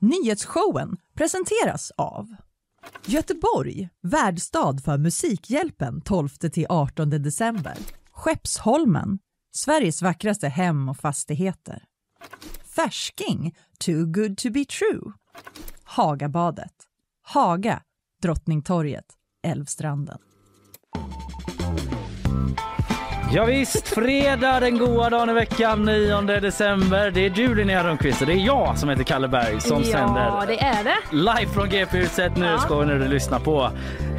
Nyhetsshowen presenteras av Göteborg, värdstad för Musikhjälpen 12-18 december. Skeppsholmen, Sveriges vackraste hem och fastigheter. Färsking, too good to be true. Hagabadet, Haga, Drottningtorget, Älvstranden. Ja, visst, fredag den goda dagen i veckan 9 december. Det är du Linnea Rönnqvist och det är jag som heter Kalle Berg som ja, sänder det är det. live från GP-huset Nyhetsshowen när du lyssnar på.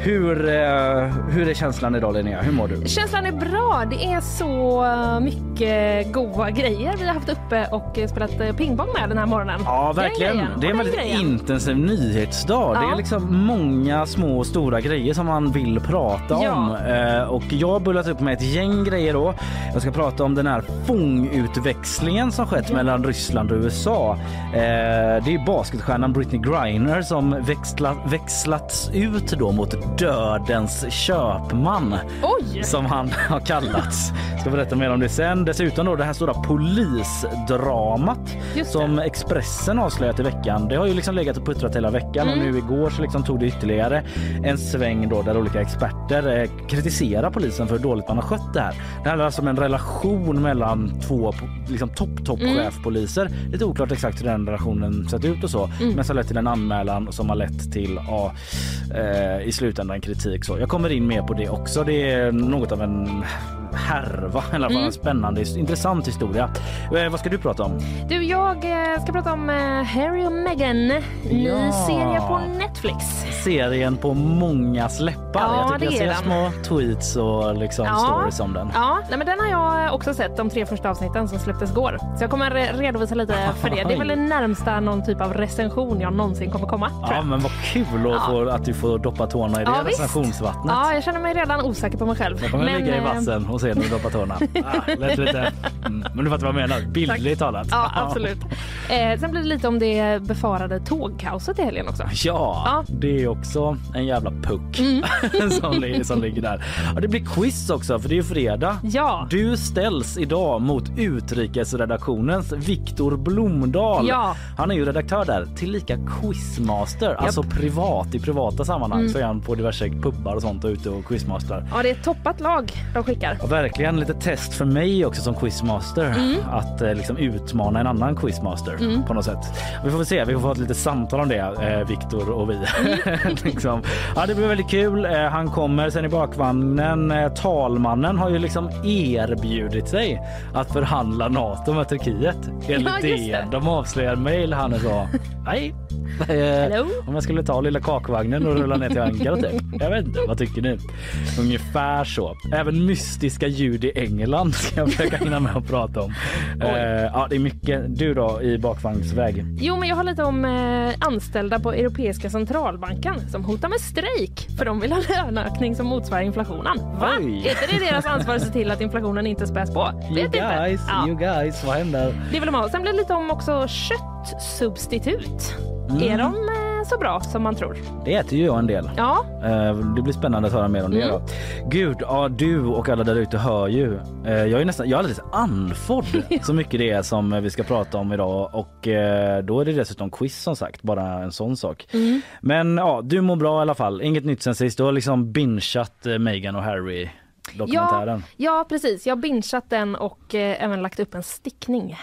Hur, eh, hur är känslan idag Linnea? Hur mår du? Känslan är bra. Det är så mycket goda grejer vi har haft uppe och spelat eh, pingpong med den här morgonen. Ja, Den verkligen. grejen Det är en väldigt grejen. intensiv nyhetsdag. Det Ja. är liksom många små och stora grejer som man vill prata Ja. om. Eh, och jag har bullat upp med ett gäng grejer då. Jag ska prata om den här fångutväxlingen som skett mellan Ryssland och USA. Det är basketstjärnan Britney Griner som växla, växlats ut då mot dödens köpman Oj! som han har kallats. Ska berätta mer om det sen. Dessutom då det här stora polisdramat som Expressen avslöjat i veckan. Det har ju liksom legat och puttrat hela veckan och Mm. nu igår så liksom tog det ytterligare en sväng då där olika experter eh, kritiserar polisen för hur dåligt man har skött det här. Det handlar alltså om en relation mellan två liksom topp topp Mm. chefpoliser. Lite oklart exakt hur den relationen sett ut och så, Mm. men som lett till en anmälan som har lett till ja, eh, i slutändan kritik så. Jag kommer in mer på det också. Det är något av en härva, eller mm. Mm. en spännande, intressant historia. Eh, vad ska du prata om? Du, jag eh, ska prata om eh, Harry och Meghan. Ny Ja. serie på Netflix. Serien på mångas läppar. Ja, jag tycker det jag ser den. små tweets och liksom Ja. stories om den. Ja, nej, men den har jag också sett, de tre första avsnitten som släpptes igår. Så jag kommer re- redovisa lite för det. Det är väl det närmsta någon typ av recension jag någonsin kommer komma. Ja, men vad kul att, få, att du får doppa tårna i det Ja, visst. recensionsvattnet. Ja, jag känner mig redan osäker på mig själv. Jag kommer ligga i eh, vassen och doppar tårna. Ah, lät lite... Mm. Men du fattar vad jag menar. Bildligt talat. Ja, absolut. Eh, sen blir det lite om det befarade tågkaoset i helgen också. Ja, Ja. Mm. det är också en jävla puck som, li- som ligger där. Ja, det blir quiz också för det är fredag. Ja. Du ställs idag mot utrikesredaktionens Viktor Blomdahl. Ja. Han är ju redaktör där, tillika quizmaster, alltså privat i privata sammanhang Mm. så är han på diverse pubbar och sånt och ute och quizmaster. Ja, det är ett toppat lag de skickar. Verkligen lite test för mig också som quizmaster Mm. att eh, liksom utmana en annan quizmaster på något sätt. Vi får väl se, vi får få ett litet samtal om det, eh, Viktor och vi. Mm. liksom. Ja, det blir väldigt kul. Eh, han kommer sen i bakvagnen. Eh, talmannen har ju liksom erbjudit sig att förhandla Nato med Turkiet. Enligt Ja. DN. De avslöjar mejl han och sa nej. Eh, Hello? om jag skulle ta lilla kakvagnen och rulla ner till Ankara typ. Jag vet inte, vad tycker ni? Ungefär så. Även mystiska ljud i England ska jag försöka hinna med att prata om. Eh, ja, det är mycket. Du då i bakvagnsväg? Jo, men jag har lite om eh, anställda på Europeiska centralbanken som hotar med strejk för de vill ha löneökning som motsvarar inflationen. Va? Oj. Är inte det deras ansvar att se till att inflationen inte späs på? You Vet inte. guys, Ja, you guys, vad händer? det vill de ha. Sen blir det lite om också köttsubstitut. Mm. Är de eh, så bra som man tror? Det äter ju jag en del. Ja, Eh, Det blir spännande att höra mer om det. Mm. Då. Gud, ja, du och alla där ute hör ju. Eh, Jag är nästan, jag är alldeles andfådd så mycket det är som vi ska prata om idag och då är det dessutom quiz som sagt, bara en sån sak. Mm. Men ja, du mår bra i alla fall. Inget nytt sen sist. Du har liksom bingeat Meghan och Harry dokumentären. ja, precis. Jag har bingeat den och eh, även lagt upp en stickning.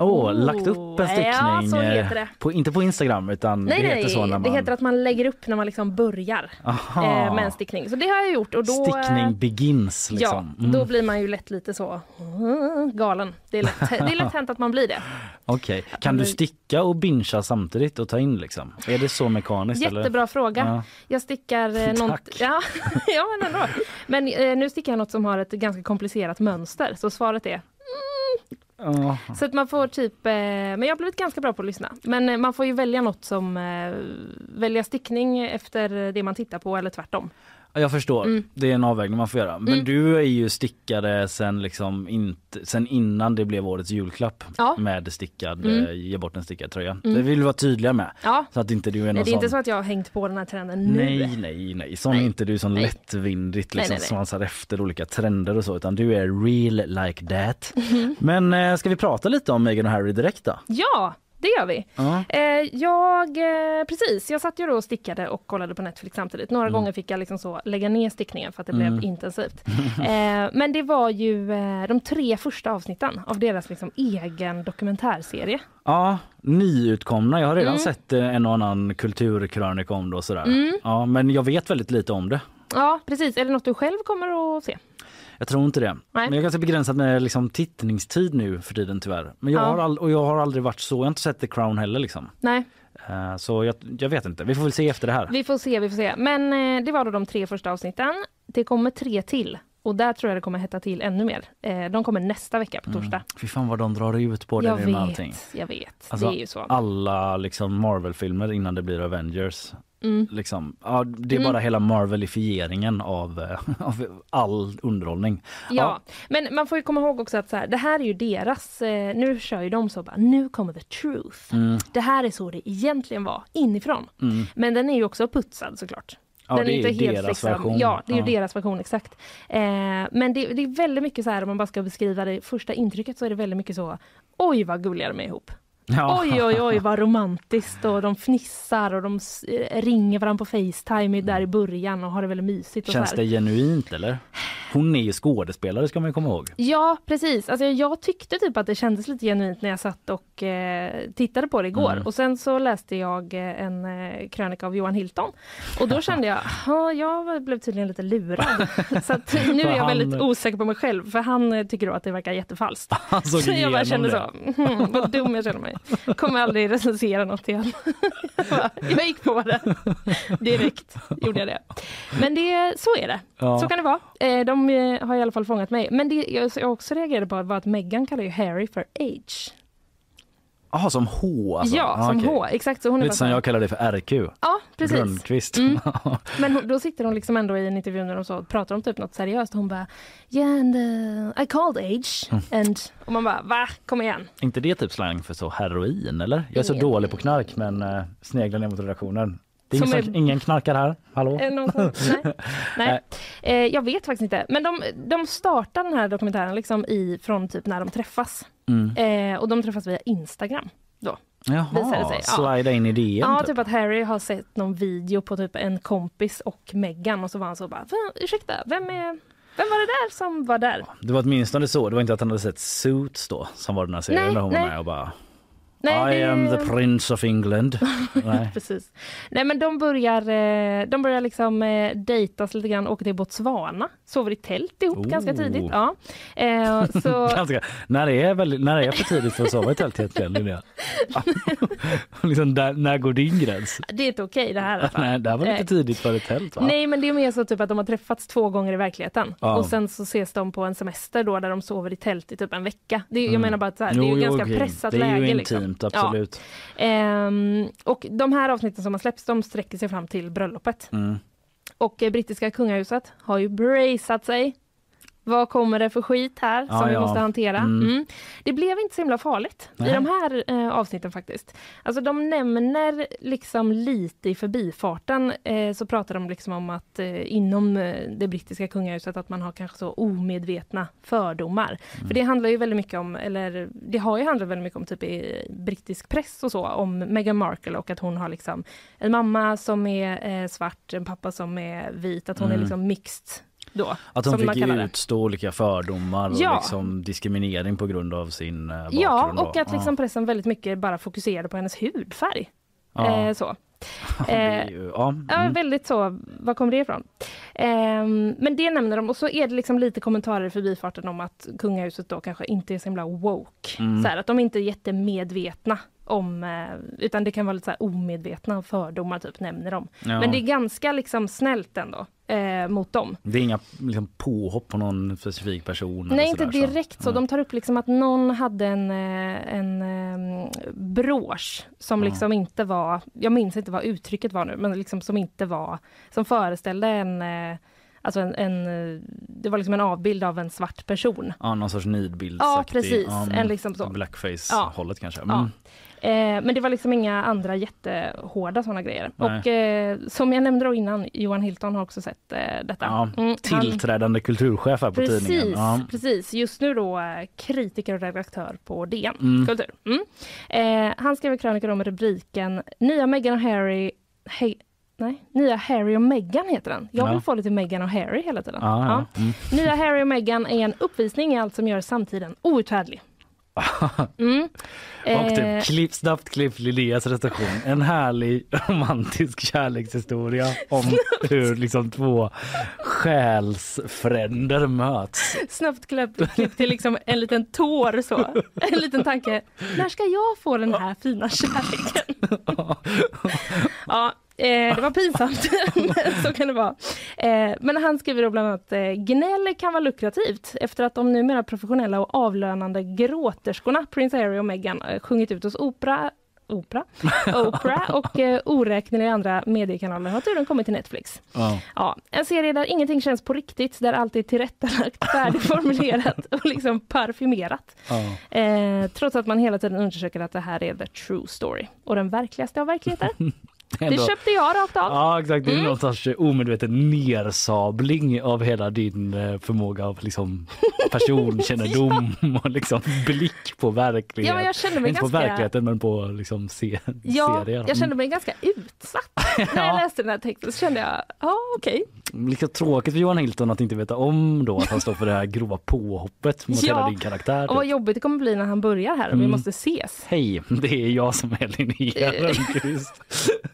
Oh, lagt upp en stickning. ja, så eh, heter det. På, inte på Instagram utan Nej, det nej, heter så när man... det heter att man lägger upp när man liksom börjar eh, med en stickning. Så det har jag gjort. Och då, eh, Stickning begins liksom. Ja, då blir man ju lätt lite så mm, galen. Det är lätt, det är lätt hänt att man blir det. Okej, kan du sticka och bingea samtidigt och ta in liksom? Är det så mekaniskt? eller? Jättebra fråga. Ja. Jag stickar eh, något... Ja, ja, men ändå. Men eh, nu stickar jag något som har ett ganska komplicerat mönster. Så svaret är Oh. Så att man får typ, eh, men jag har blivit ganska bra på att lyssna. Men eh, man får ju välja något som, eh, välja stickning efter det man tittar på eller tvärtom. Jag förstår, Mm. det är en avvägning man får göra. Men Mm. du är ju stickare sen, liksom inte, sen innan det blev årets julklapp Ja. med stickad, Mm. eh, ge bort en stickad tröja. Det vill vi vara tydliga med. Ja, Så att inte du är någon nej, det är sån... inte så att jag har hängt på den här trenden nu. Nej, nej, nej. Sån Nej. är inte du som Nej. lättvindigt liksom nej, svansar efter olika trender och så, utan du är real like that. Mhm. Men eh, ska vi prata lite om Meghan och Harry direkt då? Ja, det gör vi. Ja. Eh, jag, eh, precis, jag satt ju då och stickade och kollade på Netflix samtidigt. Några gånger fick jag liksom så lägga ner stickningen för att det blev intensivt. Eh, men det var ju de tre första avsnitten av deras liksom egen dokumentärserie. Ja, nyutkomna. Jag har redan Mm. sett en och annan kulturkrönika om det och sådär. Ja, men jag vet väldigt lite om det. Ja, precis. Är det något du själv kommer att se? Jag tror inte det. Nej. Men jag är ganska begränsad med liksom, tittningstid nu för tiden tyvärr. Men jag, Ja. har, all, och jag har aldrig varit så. Jag har inte sett The Crown heller liksom. Nej, Eh, så jag, jag vet inte. Vi får väl se efter det här. vi får se, vi får se. Men eh, det var då de tre första avsnitten. Det kommer tre till. Och där tror jag det kommer hetta till ännu mer. Eh, de kommer nästa vecka på torsdag. Fy fan vad de drar ut på det jag vet, allting. jag vet. Alltså, det är ju så. Alla liksom Marvel-filmer innan det blir Avengers. Mm. Liksom, ja, det är bara hela Marvelifieringen av, eh, av all underhållning. Ja, men man får ju komma ihåg också att så här, det här är ju deras, eh, nu kör ju de så bara, nu kommer the truth. Mm. Det här är så det egentligen var inifrån. Men den är ju också putsad såklart. Ja, den det är inte helt deras liksom, version. Ja, det är Ja. deras version exakt. Eh, men det, det är väldigt mycket så här om man bara ska beskriva det första intrycket så är det väldigt mycket så, oj vad gulliga de är ihop. Ja. Oj, oj, oj vad romantiskt och de fnissar och de eh, ringer varandra på Facetime där i början och har det väldigt mysigt. Och Känns det genuint eller? Hon är ju skådespelare ska man ju komma ihåg. Ja, precis. Alltså, jag tyckte typ att det kändes lite genuint när jag satt och eh, tittade på det igår. Mm. Och sen så läste jag eh, en eh, krönika av Johan Hilton. Och då kände jag, "Ja, jag blev tydligen lite lurad. så att nu är jag Han- väldigt osäker på mig själv, för han eh, tycker då att det verkar jättefalskt. Han såg Så jag bara kände det. så, hmm, vad dum jag känner mig. Kommer aldrig recensera något igen. jag, bara, jag gick på det direkt, gjorde jag det. Men det, så är det. Ja. Så kan det vara. Eh, De eh, har i alla fall fångat mig. Men det jag också reagerade på var att Meghan kallar ju Harry för H. Jaha, som H alltså? ja, Ah, som okej. H. Exakt. Så hon Lite som jag kallar det för RQ. Ja, precis. Rönnqvist. Mm. Men hon, då sitter hon liksom ändå i en intervju när de så pratar om typ något seriöst. Hon bara Yeah, and uh, I called age. Mm. And, och man bara va? Kom igen. inte det typ slang för så heroin eller? Jag är så Ingen- dålig på knark men uh, sneglar ner mot redaktionen. Det är ingen, som, är- ingen knarkar här. Hallå? Som, nej. nej. Eh, jag vet faktiskt inte. Men de, de startar den här dokumentären liksom i, från typ när de träffas. Mm. Eh, och de träffas via Instagram. Då. Jaha, ja. slida in i DM Ja, typ. typ att Harry har sett någon video på typ en kompis och Meghan och så var han så bara, "Va, ursäkta, vem är vem var det där som var där? Det var åtminstone så. Det var inte att han hade sett Suits då som var den här serien Nej, där hon var nej. med och bara Nej, I det- am the prince of England. nej. Precis. Nej men de börjar, eh, de börjar liksom eh, dejtas lite grann, åker till Botswana, sover i tält ihop Oh. ganska tidigt. Ja. Eh, så, Ganska, när, är väldigt, när är för tidigt för att sova i tält egentligen Linnea? liksom, där, när går din gräns? det är inte okej det här. Nej, det här var lite Nej. tidigt för ett tält va? Nej men det är mer så typ att de har träffats två gånger i verkligheten Ja. och sen så ses de på en semester då där de sover i tält i typ en vecka. Det, är- Jag Mm. menar bara att här, det är Jo, ju jo, ganska okej. pressat Det är läge. ju liksom. intimt, Ja. absolut. Ehm, och de här avsnitten som har släppts de sträcker sig fram till bröllopet. Mm. Och eh, brittiska kungahuset har ju braceat sig. Vad kommer det för skit här Ja, som vi ja. måste hantera? Mm. Mm. Det blev inte så himla farligt Nej. i de här eh, avsnitten faktiskt. Alltså de nämner liksom lite i förbifarten eh, så pratar de liksom om att eh, inom eh, det brittiska kungahuset att man har kanske så omedvetna fördomar. Mm. För det handlar ju väldigt mycket om, eller det har ju handlat väldigt mycket om typ i brittisk press och så, om Meghan Markle och att hon har liksom en mamma som är eh, svart, en pappa som är vit, att hon Mm. är liksom mixed då. Att man fick utstå olika fördomar och Ja. liksom diskriminering på grund av sin eh, bakgrund. Ja, då. och att liksom pressen väldigt mycket bara fokuserade på hennes hudfärg. ja. Eh, så. Är ju, ja. Ja, Mm. väldigt så. Var kom det ifrån? Ehm, men det nämner de och så är det liksom lite kommentarer i förbifarten om att kungahuset då kanske inte är så himla woke. Mm. Så här, att de inte är jättemedvetna om, eh, utan det kan vara lite så omedvetna fördomar typ nämner de. Ja. Men det är ganska liksom snällt ändå eh, mot dem. Det är inga liksom, påhopp på någon specifik person? Nej, inte sådär, direkt så. Nej. De tar upp liksom att någon hade en, eh, en eh, brosch som Ja. liksom inte var, jag minns inte vad uttrycket var nu, men liksom som inte var, som föreställde en, eh, alltså en, en det var liksom en avbild av en svart person. Ja, någon sorts Ja, nidbildsaktig. precis. Ja, En liksom så. Blackface-hållet kanske. Mm. Ja. Eh, men det var liksom inga andra jättehårda sådana grejer. Nej. Och eh, som jag nämnde då innan, Johan Hilton har också sett eh, detta. Ja, Mm, han- Tillträdande kulturchef här på tidningen. Precis, Ja. precis. Just nu då eh, kritiker och redaktör på DN Mm. Kultur. Mm. Eh, han skrev en krönika om rubriken Nya Meghan och Harry Hej, Nej, Nya Harry och Meghan heter den. Jag vill Ja. få lite Meghan och Harry hela tiden. Ja. Ja. Mm. Nya Harry och Meghan är en uppvisning i allt som gör samtiden outhärdlig. Mm. Och Eh, typ klipp, snabbt klipp Linneas recension. En härlig romantisk kärlekshistoria om hur liksom två själsfränder möts. Snabbt klipp, klipp till liksom en liten tår så. En liten tanke. När ska jag få den här fina kärleken? Ja, eh, det var pinsamt. Så kan det vara. Eh, men han skriver då bland annat eh, gnäll kan vara lukrativt efter att de numera professionella och avlönande gråterskorna Prince Harry och Meghan eh, sjungit ut hos opera Opera, Oprah och eh, oräkneliga andra mediekanaler har turen kommit till Netflix. Ja. Ja, en serie där ingenting känns på riktigt, där allt är tillrättalagt, färdigformulerat och liksom parfymerat. Ja. Eh, trots att man hela tiden undersöker att det här är the true story. Och den verkligaste av verkligheter. Det Ändå- köpte jag rakt av. Ja exakt, det är Mm. sorts omedveten nersabling av hela din eh, förmåga av liksom personkännedom och liksom blick på verkligheten. Ja, jag kände mig Inte på ganska... verkligheten men på liksom se Ja, serier. jag kände mig ganska utsatt när jag läste den här texten. Så kände jag, ja okej. Mm. Lika tråkigt för Johan Hilton att inte veta om då att han står för det här grova påhoppet mot Ja, hela din karaktär. Och vad typ. jobbigt det kommer bli när han börjar här och vi Mm. måste ses. Hej, det är jag som är Linnea. Rönnqvist.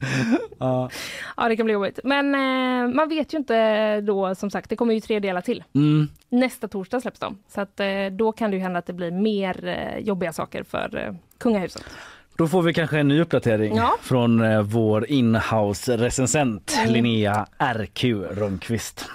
ja. Ja, det kan bli jobbigt. Men eh, man vet ju inte då, som sagt, det kommer ju tre delar till. mm. Nästa torsdag släpps de. Så att eh, då kan det ju hända att det blir mer eh, jobbiga saker för eh, kungahuset. Då får vi kanske en ny uppdatering Ja. från eh, vår inhouse recensent Mm. Linnea RQ Rönnqvist.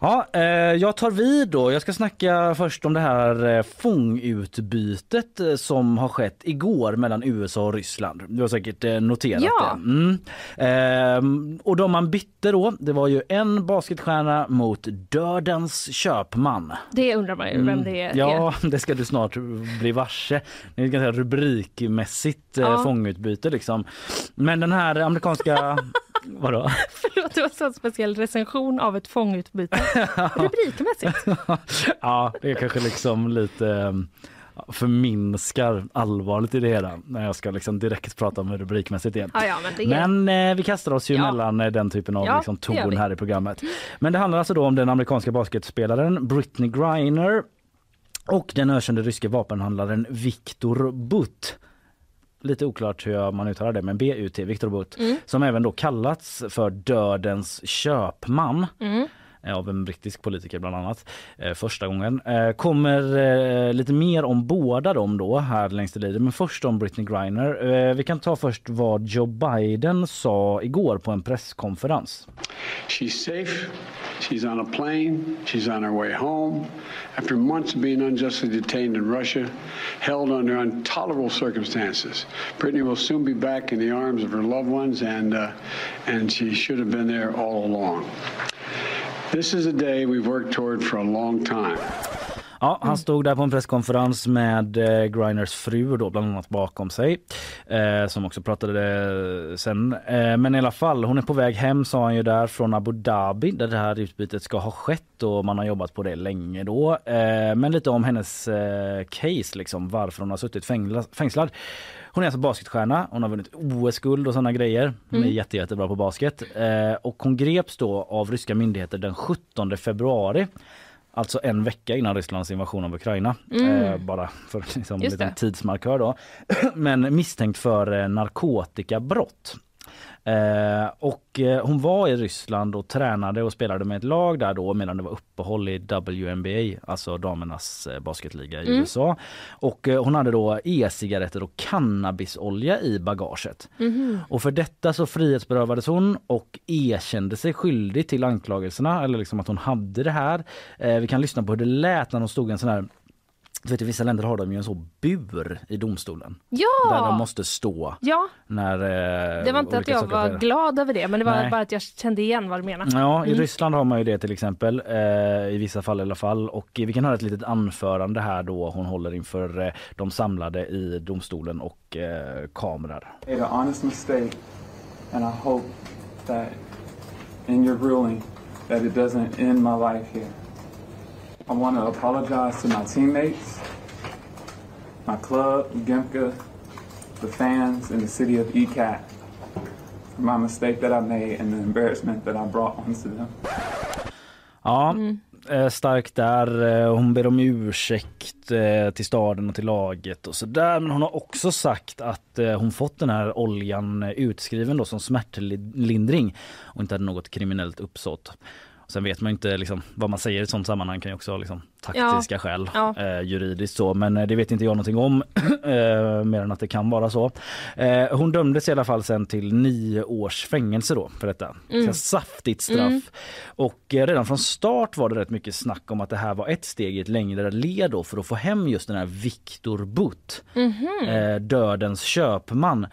Ja, eh, jag tar vid då. Jag ska snacka först om det här eh, fångutbytet eh, som har skett igår mellan USA och Ryssland. Du har säkert eh, noterat Ja. det. Mm. Ehm, och de man bytte då, det var ju en basketstjärna mot dödens köpman. Det undrar man ju vem det är. Mm. Ja, det ska du snart bli varse. Det är ganska rubrikmässigt eh, Ja. fångutbyte liksom. Men den här amerikanska... Vadå? Förlåt, det var så en speciell recension av ett fångutbyte. Rubrikmässigt. Ja, det är kanske liksom lite eh, förminskar allvaret i det hela när jag ska liksom direkt prata om rubrikmässigt igen. Ja, ja, men är... Men eh, vi kastar oss ju Ja. mellan eh, den typen av liksom, ton här i programmet. Men det handlar alltså då om den amerikanska basketspelaren Britney Griner och den ökände ryske vapenhandlaren Viktor Butt. Lite oklart hur man uttalar det, men BUT, Viktor Butt, Mm. som även då kallats för dödens köpman Mm. Eh, av en brittisk politiker bland annat eh, första gången. Eh, kommer eh, lite mer om båda dem då här längst i livet men först om Britney Griner. Eh, vi kan ta först vad Joe Biden sa igår på en presskonferens. She's safe. She's on a plane. She's on her way home. After months of being unjustly detained in Russia, held under intolerable circumstances, Britney will soon be back in the arms of her loved ones, and uh, and she should have been there all along. This is a day we've worked toward for a long time. Ja, han stod där på en presskonferens med eh, Griners fru då bland annat bakom sig eh, som också pratade eh, sen. Eh, men i alla fall, hon är på väg hem sa han ju där från Abu Dhabi där det här utbytet ska ha skett och man har jobbat på det länge då. Eh, men lite om hennes eh, case liksom, varför hon har suttit fängla- fängslad. Hon är alltså basketstjärna, hon har vunnit OS-guld och sådana grejer. Hon är jätte, jättebra på basket. Eh, och hon greps då av ryska myndigheter den 17 februari. Alltså en vecka innan Rysslands invasion av Ukraina. Eh, bara för liksom, en liten tidsmarkör då. Men misstänkt för eh, narkotikabrott. Eh, och eh, hon var i Ryssland och tränade och spelade med ett lag där då medan det var uppehåll i WNBA, alltså damernas eh, basketliga i USA. Och hon hade då e-cigaretter och cannabisolja i bagaget. Och för detta så frihetsberövades hon och erkände sig skyldig till anklagelserna eller liksom att hon hade det här. Vi kan lyssna på hur det lät när hon stod i en sån här Du vet, I vissa länder har de ju en så bur i domstolen. Ja! Där de måste stå. Ja, När, eh, det var inte att jag var sker. glad över det men det var Nej. bara att jag kände igen vad du menar. Ja, i Mm. Ryssland har man ju det till exempel. Eh, I vissa fall i alla fall. Och vi kan höra ett litet anförande här då hon håller inför eh, de samlade i domstolen och eh, kameror. made an honest mistake, and I hope that in your ruling that it doesn't end my life here. I want to apologize to my teammates, my club, Gemka, the fans, and the city of ECAT for my mistake that I made and the embarrassment that I brought onto them. Ja, eh, Mm. starkt där. Eh, hon ber om ursäkt eh, till staden och till laget och så där. Men hon har också sagt att hon fått den här oljan utskriven då som smärtlindring och inte hade något kriminellt uppsåt. Sen vet man ju inte liksom, vad man säger i ett sånt sammanhang kan ju också liksom, taktiska skäl Ja. eh, juridiskt så men eh, det vet inte jag någonting om eh, mer än att det kan vara så. Eh, hon dömdes i alla fall sen till nio års fängelse då för detta. Så saftigt straff. Och eh, redan från start var det rätt mycket snack om att det här var ett steg i ett längre led då för att få hem just den här Viktor Butt, eh, dödens köpman.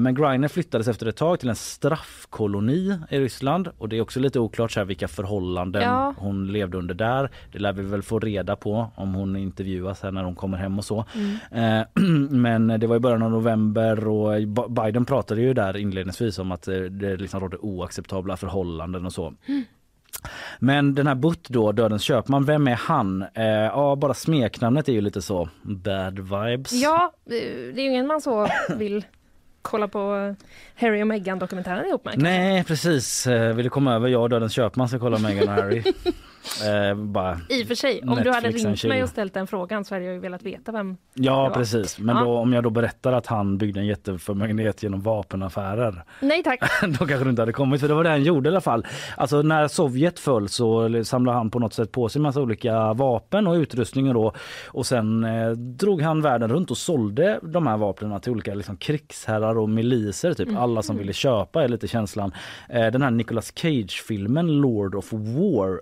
Men Greiner flyttades efter ett tag till en straffkoloni i Ryssland och det är också lite oklart så här vilka förhållanden Ja. hon levde under där. Det lär vi väl få reda på om hon intervjuas här när hon kommer hem och så. Eh, men det var i början av november och Bi- Biden pratade ju där inledningsvis om att eh, det liksom rådde oacceptabla förhållanden och så. Men den här Butt då, Dödens köpman, vem är han? Eh, ja, bara smeknamnet är ju lite så bad vibes. Ja, eh, det är ingen man så vill kolla på Harry och Meghan dokumentären ihop med. Nej precis, vill du komma över? Jag och Dödens köpman ska kolla Meghan och Harry. eh, bara, I och för sig, om du hade Netflix ringt mig och ställt den frågan så hade jag ju velat veta vem. ja precis, men Ja. då, om jag då berättar att han byggde en jätteförmögenhet genom vapenaffärer Nej tack. då kanske du inte hade kommit för det var det han gjorde i alla fall. Alltså när Sovjet föll så samlade han på något sätt på sig massa olika vapen och utrustning och då och sen eh, drog han världen runt och sålde de här vapnen till olika liksom, krigsherrar och miliser typ alla som ville köpa är lite känslan. Eh, den här Nicolas Cage filmen Lord of War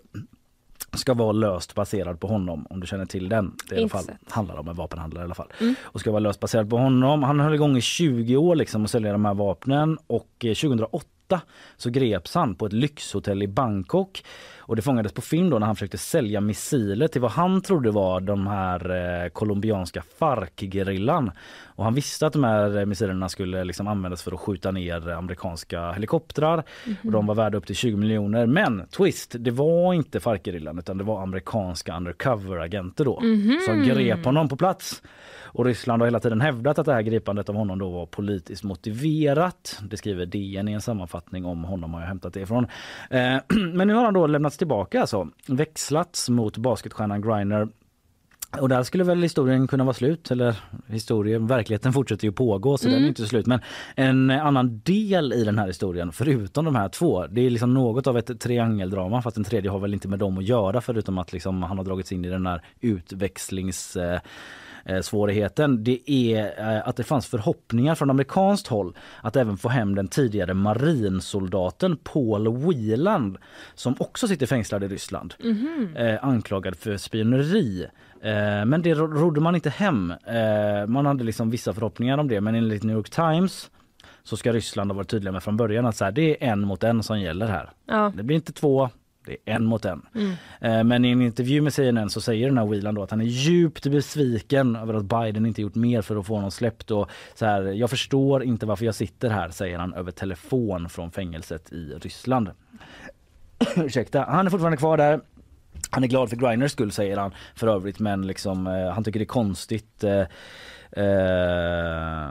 ska vara löst baserad på honom om du känner till den. Det i alla fall, handlar om en vapenhandlare i alla fall. Och ska vara löst baserad på honom. Han höll igång i 20 år liksom att sälja de här vapnen och eh, 2008 så greps han på ett lyxhotell i Bangkok. Och det fångades på film då när han försökte sälja missiler till vad han trodde var de här eh, colombianska FARC-gerillan. Och han visste att de här eh, missilerna skulle liksom användas för att skjuta ner amerikanska helikoptrar. Och de var värda upp till 20 miljoner. Men twist, det var inte FARC-gerillan utan det var amerikanska undercover-agenter då som grep honom på plats. Och Ryssland har hela tiden hävdat att det här gripandet av honom då var politiskt motiverat. Det skriver DN i en sammanfattning om honom har jag hämtat det ifrån. Eh, men nu har han då lämnats tillbaka alltså. Växlats mot basketstjärnan Griner och där skulle väl historien kunna vara slut eller historien, verkligheten fortsätter ju pågå så den är inte slut. Men en annan del i den här historien förutom de här två, det är liksom något av ett triangeldrama fast den tredje har väl inte med dem att göra förutom att liksom han har dragits in i den här utväxlings eh, svårigheten det är eh, att det fanns förhoppningar från amerikanskt håll att även få hem den tidigare marinsoldaten Paul Wieland som också sitter fängslad i Ryssland eh, anklagad för spioneri. Eh, men det ro- rodde man inte hem. Eh, man hade liksom vissa förhoppningar om det men enligt New York Times så ska Ryssland ha varit tydliga med från början att så här, det är en mot en som gäller här. Ja. Det blir inte två, det är en mot en. Eh, Men i en intervju med CNN så säger den här Whelan då att han är djupt besviken över att Biden inte gjort mer för att få honom släppt. Och så här, jag förstår inte varför jag sitter här, säger han över telefon från fängelset i Ryssland. Ursäkta, han är fortfarande kvar där. Han är glad för Griners skull säger han för övrigt men liksom, eh, han tycker det är konstigt eh, eh,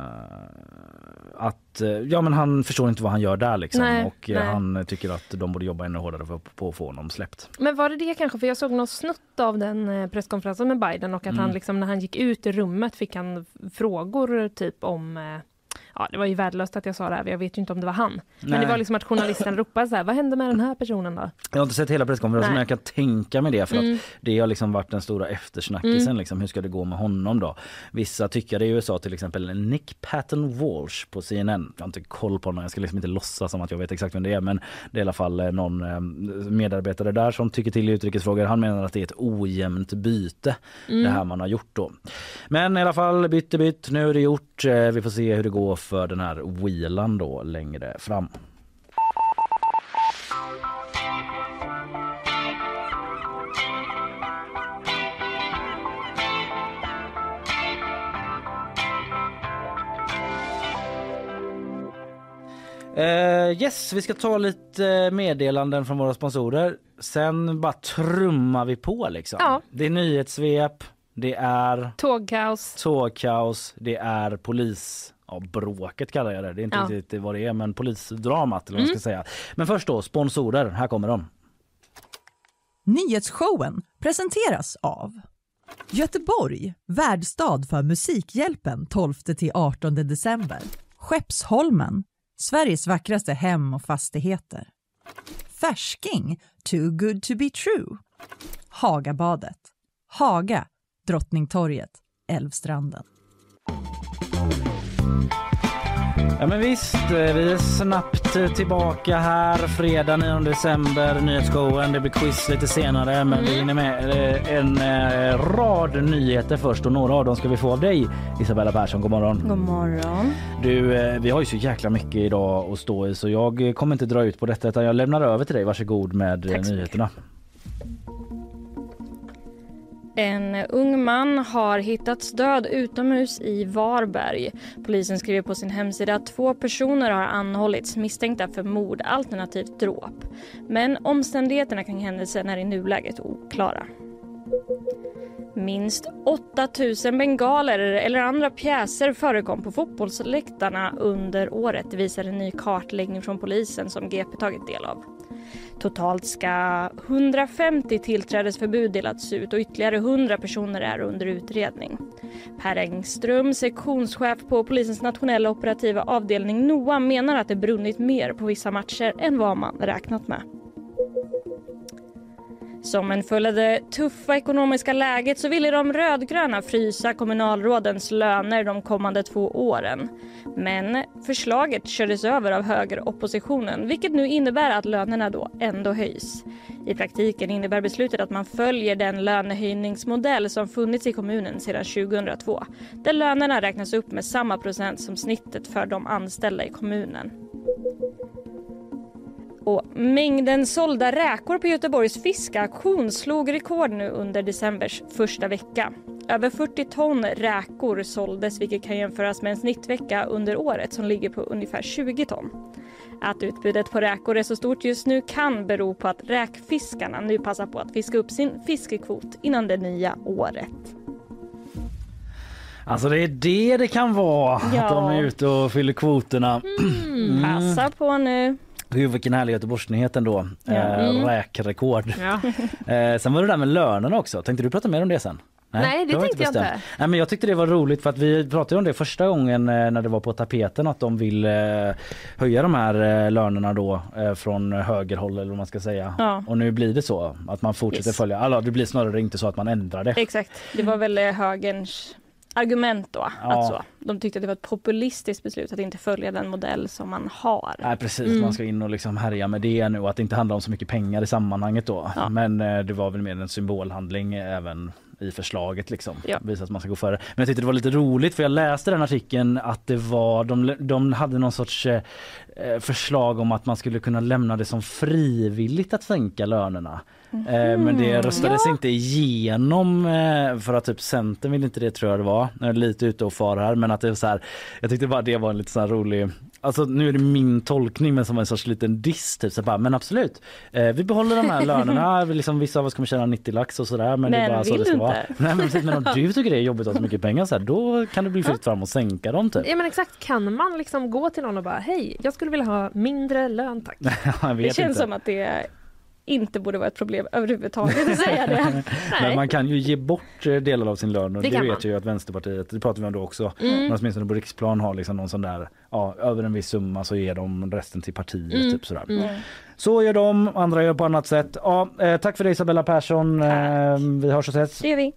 att, eh, ja men han förstår inte vad han gör där liksom Nej, och eh, nej. han tycker att de borde jobba ännu hårdare för, på att få honom släppt. Men var det det kanske? För jag såg någon snutt av den eh, presskonferensen med Biden och att Mm. han liksom när han gick ut i rummet fick han frågor typ om ja, det var ju värdelöst att jag sa det här, jag vet ju inte om det var han. Men Nej. det var liksom att journalisten ropade så här, vad hände med den här personen då? Jag har inte sett hela presskonferensen men jag kan tänka mig det för Mm. att det har liksom varit den stora eftersnackisen. Liksom, hur ska det gå med honom då? Vissa tyckare i USA till exempel Nick Patton Walsh på CNN. Jag har inte koll på honom, jag ska liksom inte låtsas som att jag vet exakt vem det är men det är i alla fall eh, någon eh, medarbetare där som tycker till i utrikesfrågor. Han menar att det är ett ojämnt byte det här man har gjort då. Men i alla fall bytt är bytt, nu är det gjort. Eh, Vi får se hur det går för den här Whelan då längre fram. Eh, yes, vi ska ta lite meddelanden från våra sponsorer. Sen bara trummar vi på liksom. Ja. Det är nyhetssvep, det är Tågkaos. tågkaos, det är polis... Ja, bråket kallar jag det. Det är inte Ja. Mm. riktigt vad det är, men polisdramat eller vad man ska säga. Men först då, sponsorer. Här kommer de. Nyhetsshowen presenteras av Göteborg, värdstad för Musikhjälpen 12-18 december. Skeppsholmen, Sveriges vackraste hem och fastigheter. Färsking, too good to be true. Hagabadet, Haga, Drottningtorget, Älvstranden. Ja men visst, eh, vi är snabbt eh, tillbaka här fredag 9 december, nyhetsshowen. Det blir quiz lite senare men vi hinner med eh, en rad nyheter först och några av dem ska vi få av dig Isabella Persson. God morgon. God morgon. Du, vi har ju så jäkla mycket idag att stå i så jag kommer inte dra ut på detta utan jag lämnar över till dig. Varsågod med Tack nyheterna. En ung man har hittats död utomhus i Varberg. Polisen skriver på sin hemsida att två personer har anhållits misstänkta för mord alternativt dråp. Men omständigheterna kring händelsen är i nuläget oklara. Minst 8000 bengaler eller andra pjäser förekom på fotbollsläktarna under året visar en ny kartläggning från polisen som GP tagit del av. Totalt ska 150 tillträdesförbud delats ut och ytterligare 100 personer är under utredning. Per Engström, sektionschef på polisens nationella operativa avdelning NOA menar att det brunnit mer på vissa matcher än vad man räknat med. Som en följd av det tuffa ekonomiska läget så ville de rödgröna frysa kommunalrådens löner de kommande två åren. Men förslaget kördes över av högeroppositionen vilket nu innebär att lönerna då ändå höjs. I praktiken innebär beslutet att man följer den lönehöjningsmodell som funnits i kommunen sedan 2002 där lönerna räknas upp med samma procent som snittet för de anställda i kommunen. Och mängden sålda räkor på Göteborgs fiskauktion slog rekord nu under decembers första vecka. Över 40 ton räkor såldes vilket kan jämföras med en snittvecka under året som ligger på ungefär 20 ton. Att utbudet på räkor är så stort just nu kan bero på att räkfiskarna nu passar på att fiska upp sin fiskekvot innan det nya året. Alltså det är det det kan vara Ja. att de är ute och fyller kvoterna. Mm. Passa på nu. Gud vilken härlig Göteborgsnyhet ändå. Ja. Eh, Mm. räkrekord. Ja. Eh, sen var det där med lönerna också. Tänkte du prata mer om det sen? Nej, det har vi tänkte jag bestämt. inte. Nej, men jag tyckte det var roligt för att vi pratade om det första gången eh, när det var på tapeten att de vill höja de här lönerna då från högerhåll eller vad man ska säga. Ja. Och nu blir det så att man fortsätter Yes. följa. Alltså, det blir snarare inte så att man ändrar det. Exakt. Det var väl högerns argument då. Ja. Att så. De tyckte att det var ett populistiskt beslut att inte följa den modell som man har. Nej precis, Mm. man ska in och liksom härja med det nu och att det inte handlar om så mycket pengar i sammanhanget då. Ja. Men eh, det var väl mer en symbolhandling även i förslaget liksom. Ja. Visa att man ska gå före. Men jag tyckte det var lite roligt för jag läste den artikeln att det var, de, de hade någon sorts eh, eh, förslag om att man skulle kunna lämna det som frivilligt att sänka lönerna. Eh, men det röstades inte igenom eh, för att typ Centern vill inte det tror jag det var. Jag är lite ute och far här men att det är så här. Jag tyckte bara det var en lite så rolig Alltså nu är det min tolkning men som en sorts liten diss typ så bara, men absolut. Eh, vi behåller de här lönerna. Liksom, vissa av oss kommer tjäna 90 lax och sådär men, det är Men bara så det ska vara. Nej men precis men om du tycker det är jobbigt att ha så mycket pengar så här, då kan det bli fritt fram att sänka dem typ. ja men exakt, kan man liksom gå till någon och bara hej, jag skulle vilja ha mindre lön tack. Det känns inte. som att det inte borde vara ett problem överhuvudtaget att säga det. Men man kan ju ge bort eh, delar av sin lön och Det det, vet ju att Vänsterpartiet, det pratar vi om då också, Mm. men åtminstone på riksplan har liksom någon sån där, ja över en viss summa så ger de resten till partiet Mm. typ sådär. Så gör de, andra gör på annat sätt. Ja, eh, tack för det Isabella Persson. Eh, vi hörs och ses. Det gör vi.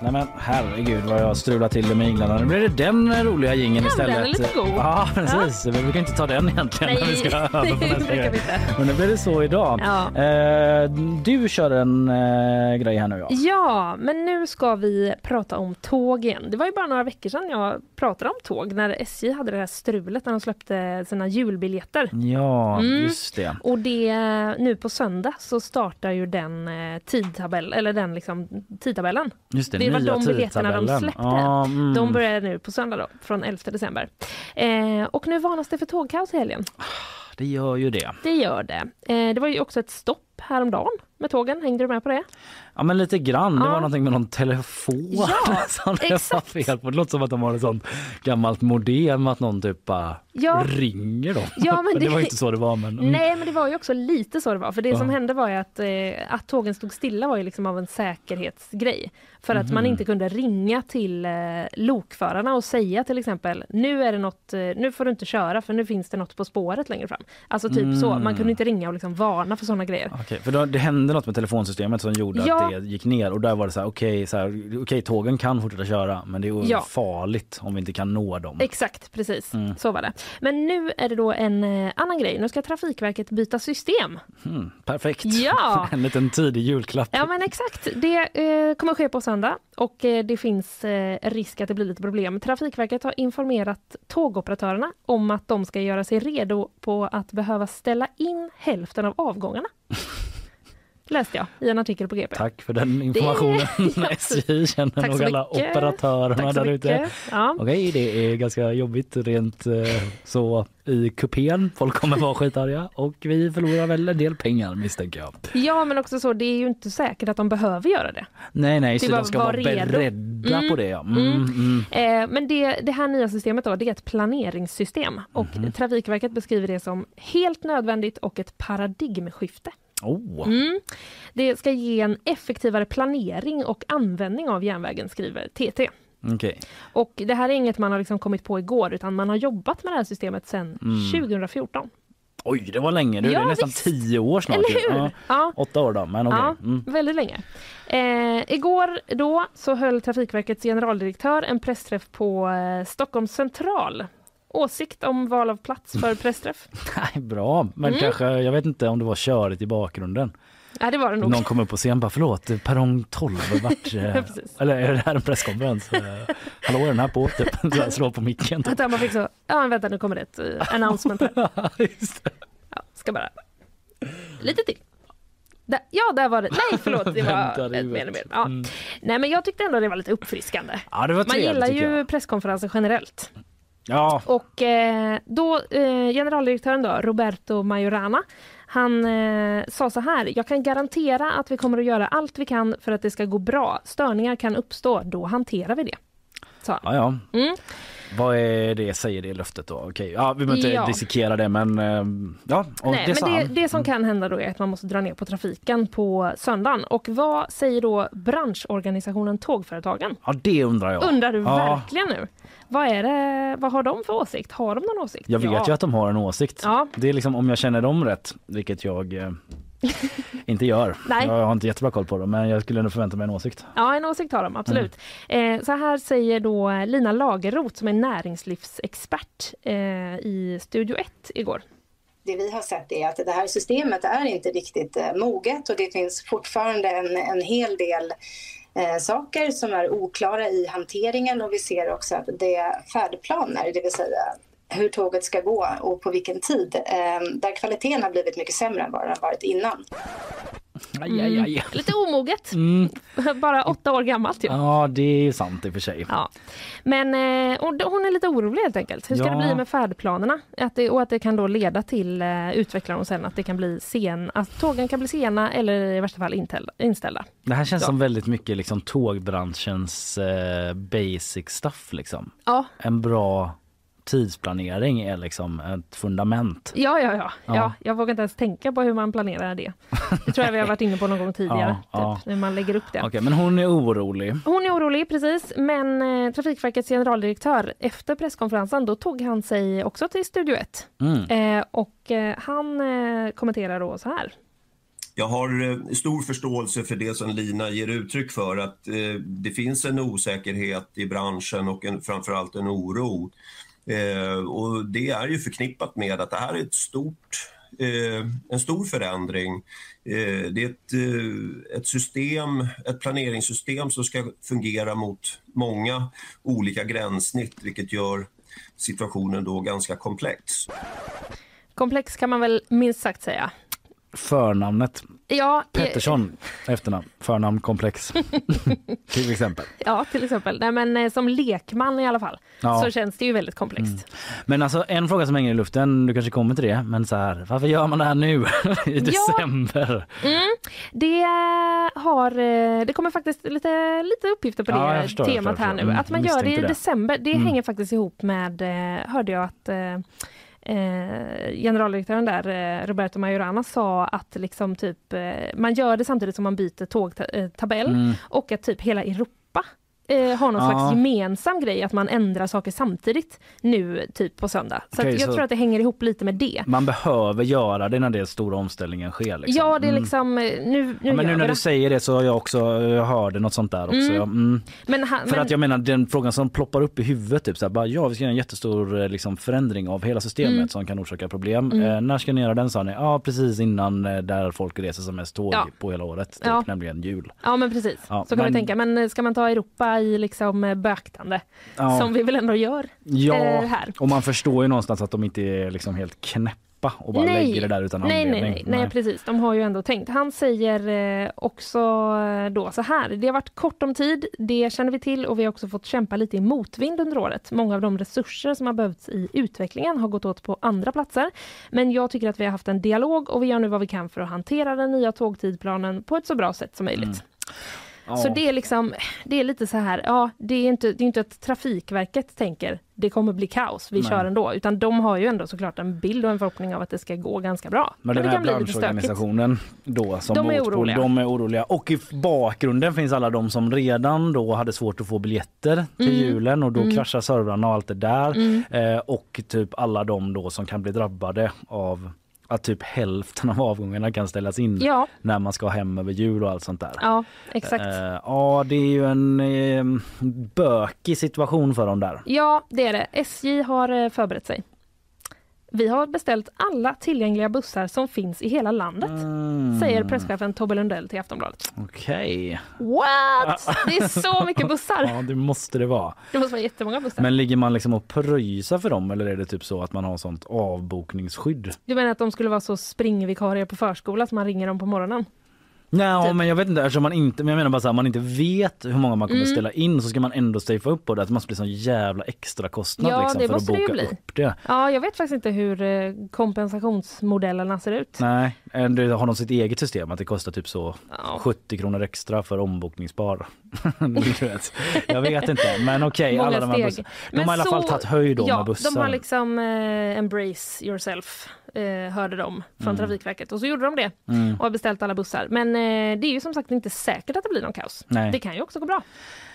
Nej men herregud vad jag strular till det med Inglarna. Nu blir det den roliga gingen Ja, istället. den är lite god. Ja precis, men vi kan inte ta den egentligen när vi ska öva på brukar. Men nu blir det så idag. Ja. Eh, du kör en eh, grej här nu ja. Ja, men nu ska vi prata om tåg igen. Det var ju bara några veckor sedan jag pratade om tåg när SJ hade det här strulet när de släppte sina julbiljetter. Ja, Mm. just det. Och det, nu på söndag så startar ju den eh, tidtabell, eller den liksom, tidtabellen. Just det, Det var nya de biljetterna de släppte. Ja, mm. De börjar nu på söndag då, från 11 december. Eh, och nu varnas det för tågkaos i helgen. Det gör ju det. Det gör det. Eh, det var ju också ett stopp häromdagen med tågen. Hängde du med på det? Ja men lite grann. Det Ja. var någonting med någon telefon Ja, som exakt. fel på. Det låter som att de har ett sånt gammalt modem att någon typ bara Ja. ringer dem. Ja, men det... det- var inte så det var men. mm. Nej, men det var ju också lite så det var. För det Ja. som hände var ju att, eh, att tågen stod stilla var ju liksom av en säkerhetsgrej. För att man inte kunde ringa till eh, lokförarna och säga till exempel nu är det något, eh, nu får du inte köra för nu finns det något på spåret längre fram. Alltså typ så, man kunde inte ringa och liksom varna för sådana grejer. Okej, för då, det hände något med telefonsystemet som gjorde Ja. att det gick ner och där var det så här okej, här, okej tågen kan fortsätta köra men det är Ja. farligt om vi inte kan nå dem. Exakt, precis. Mm. Så var det. Men nu är det då en eh, annan grej. Nu ska Trafikverket byta system. Mm, perfekt. Ja. en liten tidig julklapp. Ja men exakt, det eh, kommer ske på söndag och eh, det finns eh, risk att det blir lite problem. Trafikverket har informerat tågoperatörerna om att de ska göra sig redo på att behöva ställa in hälften av avgångarna. Läste jag i en artikel på GP. Tack för den informationen. Ja, SJ känner nog alla mycket. operatörerna där ute. Ja. Okej, det är ganska jobbigt rent eh, så i kupén. Folk kommer vara skitarga och vi förlorar väl en del pengar misstänker jag. ja men också så, det är ju inte säkert att de behöver göra det. Nej, nej, Det så de ska var vara beredda Mm, på det. Ja. Mm, mm. mm. Eh, men det, det här nya systemet då, det är ett planeringssystem och Mhm. Trafikverket beskriver det som helt nödvändigt och ett paradigmskifte. Oh. Mm. Det ska ge en effektivare planering och användning av järnvägen, skriver TT. Okej. Och det här är inget man har liksom kommit på igår, utan man har jobbat med det här systemet sedan Mm. 2014. Oj, det var länge. Nu är Ja, det nästan visst. tio år snart. ju. Eller hur? Ja, Ja. åtta år då, men okej. Ja, Mm. väldigt länge. Eh, igår då så höll Trafikverkets generaldirektör en pressträff på eh, Stockholms central. Åsikt om val av plats för pressträff? Nej, bra, men Mm. kanske, jag vet inte om det var körigt i bakgrunden. Ja, det var det nog. Någon kom upp på scen bara förlåt, perrong 12 vart, eh, eller är det här en presskonferens? Eh, Hallå är den här på? Typ. Så slår på micken. Typ. Man fick så, ja vänta nu kommer det ett eh, announcement här. Ja, ska bara... Lite till. Där, ja, där var det. Nej, förlåt. Det var ett mer mer. Ja. Mm. Nej, men jag tyckte ändå det var lite uppfriskande. Ja, det var Man trevligt gillar tycker ju presskonferenser generellt. Ja, Och eh, då, eh, generaldirektören då, Roberto Majorana, han eh, sa så här, jag kan garantera att vi kommer att göra allt vi kan för att det ska gå bra. Störningar kan uppstå, då hanterar vi det. Han. ja, ja. Mm. Vad är det, säger det löftet då? Okej, ja, vi behöver inte Ja. dissekera det men eh, ja, Nej, det men det. Mm. det som kan hända då är att man måste dra ner på trafiken på söndagen. Och vad säger då branschorganisationen Tågföretagen? Ja, det undrar jag. Undrar du ja. verkligen nu? Vad, är det, vad har de för åsikt? Har de någon åsikt? Jag vet ja. ju att de har en åsikt. Ja. Det är liksom om jag känner dem rätt, vilket jag eh, inte gör. Nej. Jag har inte jättebra koll på dem men jag skulle ändå förvänta mig en åsikt. Ja, en åsikt har de absolut. Mm. Eh, så här säger då Lina Lagerroth som är näringslivsexpert eh, i Studio 1 igår. det vi har sett är att det här systemet är inte riktigt eh, moget och det finns fortfarande en, en hel del eh, saker som är oklara i hanteringen och vi ser också att det är färdplaner, det vill säga hur tåget ska gå och på vilken tid, eh, där kvaliteten har blivit mycket sämre än vad den har varit innan. Aj, aj, aj. Lite omoget, Mm. bara åtta år gammalt ju. Ja, det är ju sant i och för sig. Ja. Men eh, hon är lite orolig helt enkelt. Hur ska Ja. det bli med färdplanerna? Att det, och att det kan då leda till, eh, utvecklar hon sen, att det kan bli sen, att tågen kan bli sena eller i värsta fall inställda. inställda. Det här känns Ja. som väldigt mycket liksom tågbranschens eh, basic stuff liksom. Ja, En bra tidsplanering är liksom ett fundament. Ja, ja, ja, Ja. ja. Jag vågar inte ens tänka på hur man planerar det. Det tror jag vi har varit inne på någon gång tidigare. Ja, typ, Hur man lägger upp det. Okej, men hon är orolig. Hon är orolig, precis. Men eh, Trafikverkets generaldirektör, efter presskonferensen, då tog han sig också till Studio 1. Mm. Eh, och eh, han eh, kommenterar då så här. Jag har eh, stor förståelse för det som Lina ger uttryck för, att eh, det finns en osäkerhet i branschen och en, framförallt en oro. Eh, och det är ju förknippat med att det här är ett stort, eh, en stor förändring. Eh, det är ett, eh, ett system, ett planeringssystem som ska fungera mot många olika gränssnitt, vilket gör situationen då ganska komplex. Komplex kan man väl minst sagt säga. Förnamnet Ja, eh, Pettersson, efternamn, förnamn komplex. Till exempel. Ja, till exempel. Nej, men eh, som lekman i alla fall Ja. så känns det ju väldigt komplext. Men alltså en fråga som hänger i luften, du kanske kommer till det, men så här, varför gör man det här nu i december? Mm. Det har, eh, det kommer faktiskt lite, lite uppgifter på Ja, det förstår, temat här nu. Mm, Att man gör det i det. december, det Mm. hänger faktiskt ihop med, eh, hörde jag att eh, Eh, generaldirektören där, eh, Roberto Majorana, sa att liksom typ, eh, man gör det samtidigt som man byter tågtabell Mm. och att typ hela Europa eh, har någon Ja. slags gemensam grej att man ändrar saker samtidigt nu typ på söndag. Så att jag så- tror att det hänger ihop lite med det. Man behöver göra det när den stora omställningen sker. Liksom. Ja, det är Mm. liksom, eh, nu, nu Ja, men nu när du säger det så har jag också jag hörde något sånt där också. Mm. Mm. Men han, För men, att jag menar den frågan som ploppar upp i huvudet, typ så här, bara, ja vi ska göra en jättestor eh, liksom, förändring av hela systemet Mm. som kan orsaka problem. Mm. Eh, när ska ni göra den sa ni? Ja precis innan eh, där folk reser som mest tåg Ja. på hela året, typ, Ja. nämligen jul. Ja men precis, så kan men- man tänka. Men ska man ta Europa i liksom eh, beaktande, Ja. som vi väl ändå gör Ja, eh, här. och man förstår ju någonstans att de inte är liksom helt knäppa och bara Nej. lägger det där utan nej, nej, anledning. nej, nej, precis. De har ju ändå tänkt. Han säger eh, också eh, då så här. Det har varit kort om tid, det känner vi till och vi har också fått kämpa lite i motvind under året. Många av de resurser som har behövts i utvecklingen har gått åt på andra platser. Men jag tycker att vi har haft en dialog och vi gör nu vad vi kan för att hantera den nya tågtidplanen på ett så bra sätt som möjligt. Mm. Ja. Så det är liksom, det är lite så här, ja det är inte, det är inte att Trafikverket tänker det kommer bli kaos, vi Nej. kör ändå. Utan de har ju ändå såklart en bild och en förhoppning av att det ska gå ganska bra. Men den här branschorganisationen då som De är motpol, oroliga. de är oroliga. Och i bakgrunden finns alla de som redan då hade svårt att få biljetter till Mm. julen och då Mm. kraschar servrarna och allt det där. Mm. Eh, och typ alla de då som kan bli drabbade av att typ hälften av avgångarna kan ställas in Ja, när man ska hem över jul och allt sånt där. ja exakt. Eh, ja, det är ju en eh, bökig situation för dem där. Ja, det är det. SJ har eh, förberett sig. Vi har beställt alla tillgängliga bussar som finns i hela landet, Mm. säger presschefen Tobbe Lundell till Aftonbladet. Okej. What? Det är så mycket bussar! Ja, det måste det vara. Det måste vara jättemånga bussar. Men ligger man liksom och pröjsar för dem eller är det typ så att man har sånt avbokningsskydd? Du menar att de skulle vara så springvikarier på förskola som man ringer dem på morgonen? Nej, Typ. men jag vet inte eftersom man inte, men jag menar bara så här, man inte vet hur många man kommer Mm. ställa in så ska man ändå stafea upp på det. Att det måste bli sån jävla extra kostnad Ja, liksom, det för att det boka bli. upp det. Ja, jag vet faktiskt inte hur eh, kompensationsmodellerna ser ut. Nej, eller har de sitt eget system att det kostar typ så Ja. 70 kronor extra för ombokningsbar. Vet. jag vet inte men okej Många alla de här steg. bussarna. De Men har i alla fall tagit höjd ja, med bussar. De har liksom eh, embrace yourself, eh, hörde de från Mm. Trafikverket. Och så gjorde de det Mm. och har beställt alla bussar. Men eh, det är ju som sagt inte säkert att det blir någon kaos. Nej. Det kan ju också gå bra.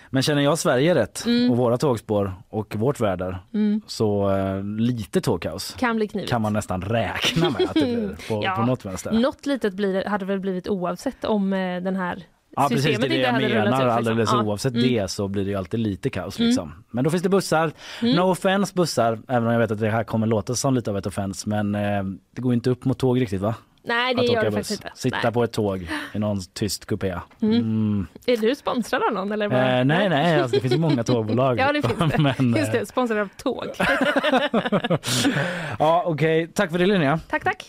Men känner jag Sverige rätt Mm. och våra tågspår och vårt väder Mm. så eh, lite tågkaos Kan bli knivigt. kan man nästan räkna med att det blir på, Ja. på något vänster. Något litet blir, hade väl blivit oavsett om eh, den här Ja precis, det är det jag menar. ut. Liksom. Alldeles oavsett Mm. det så blir det ju alltid lite kaos. Mm. Liksom. Men då finns det bussar. Mm. No offense bussar, även om jag vet att det här kommer låta som lite av ett offense. Men eh, det går inte upp mot tåg riktigt va? Nej, det gör det faktiskt inte. Sitta nej. på ett tåg i någon tyst kupé. Mm. Mm. Är du sponsrad av någon? Eller bara? Eh, nej, nej, alltså, det finns ju många tågbolag. Ja, det finns det. Men, Just eh, det, sponsrad av tåg. ja, okej. Tack för det Linnea. tack, tack.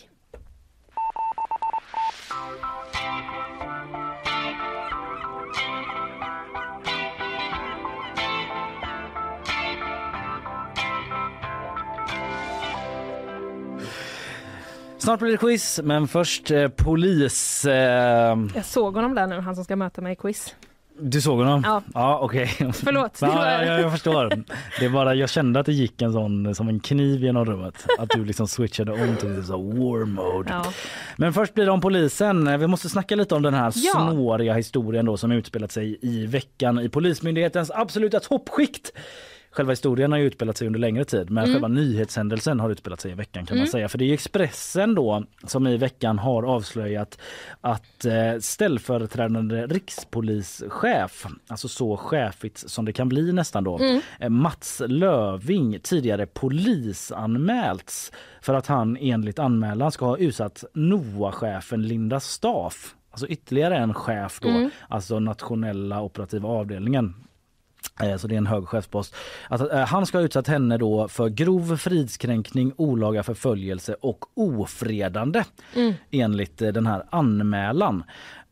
Snart blir det quiz, men först eh, polis... Eh, Jag såg honom där nu, han som ska möta mig i quiz. Du såg honom? Ja. ja okej. Förlåt. Ja, ja, jag förstår. Det bara, jag kände att det gick en sån som en kniv genom rummet. Att du liksom switchade om till så war mode. Ja. Men först blir det om polisen. Vi måste snacka lite om den här Ja. snåriga historien då som utspelat sig i veckan i Polismyndighetens absoluta toppskikt. Själva historien har ju utspelat sig under längre tid men själva nyhetshändelsen har utspelat sig i veckan kan man säga. För det är Expressen då som i veckan har avslöjat att eh, ställföreträdande rikspolischef, alltså så chefigt som det kan bli nästan då, eh, Mats Löving tidigare polisanmälts för att han enligt anmälan ska ha utsatt NOA-chefen Linda Staff Alltså ytterligare en chef då, alltså nationella operativa avdelningen Så det är en hög chefspost. Att, eh, han ska ha utsatt henne då för grov fridskränkning, olaga förföljelse och ofredande enligt eh, den här anmälan.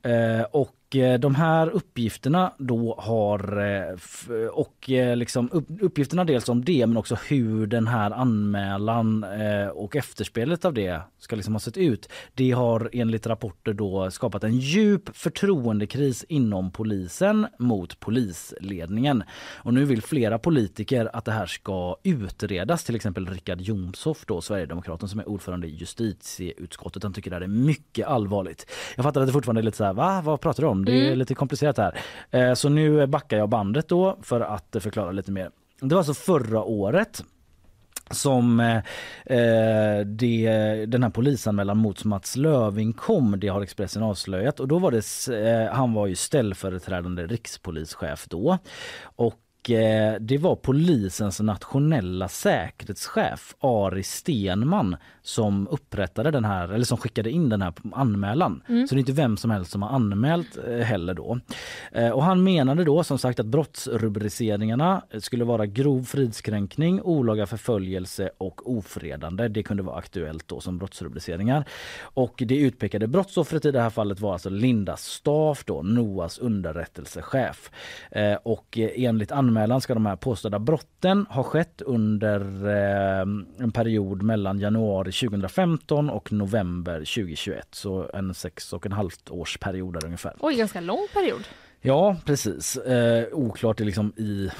Eh, och eh, Eh, de här uppgifterna då har eh, och eh, liksom uppgifterna dels om det men också hur den här anmälan och efterspelet av det ska liksom ha sett ut. Det har enligt rapporter då skapat en djup förtroendekris inom polisen mot polisledningen. Och nu vill flera politiker att det här ska utredas. Till exempel Richard Jomshof då, Sverigedemokraten som är ordförande i justitieutskottet. Han tycker det här är mycket allvarligt. Jag fattar att det fortfarande är lite så här, va? Vad pratar du om? Det är lite komplicerat här. Eh, Så nu backar jag bandet då för att förklara lite mer. Det var alltså förra året som eh, eh, det, den här polisanmälan mot Mats Löving kom, det har Expressen avslöjat. Och då var det, eh, han var ju ställföreträdande rikspolischef då. Och det var polisens nationella säkerhetschef Ari Stenman som upprättade den här, eller som skickade in den här anmälan. Så det är inte vem som helst som har anmält eh, heller då. Eh, och han menade då som sagt att brottsrubriceringarna skulle vara grov fridskränkning, olaga förföljelse och ofredande. Det kunde vara aktuellt då som brottsrubriceringar. Och det utpekade brottsoffret i det här fallet var alltså Linda Staff då, NOAs underrättelsechef. Eh, och eh, enligt anmälan ska de här påstådda brotten ha skett under eh, en period mellan januari 2015 och november 2021. Så en sex och en halvt års period där ungefär. Oj, ganska lång period. Ja, precis. Eh, oklart är liksom i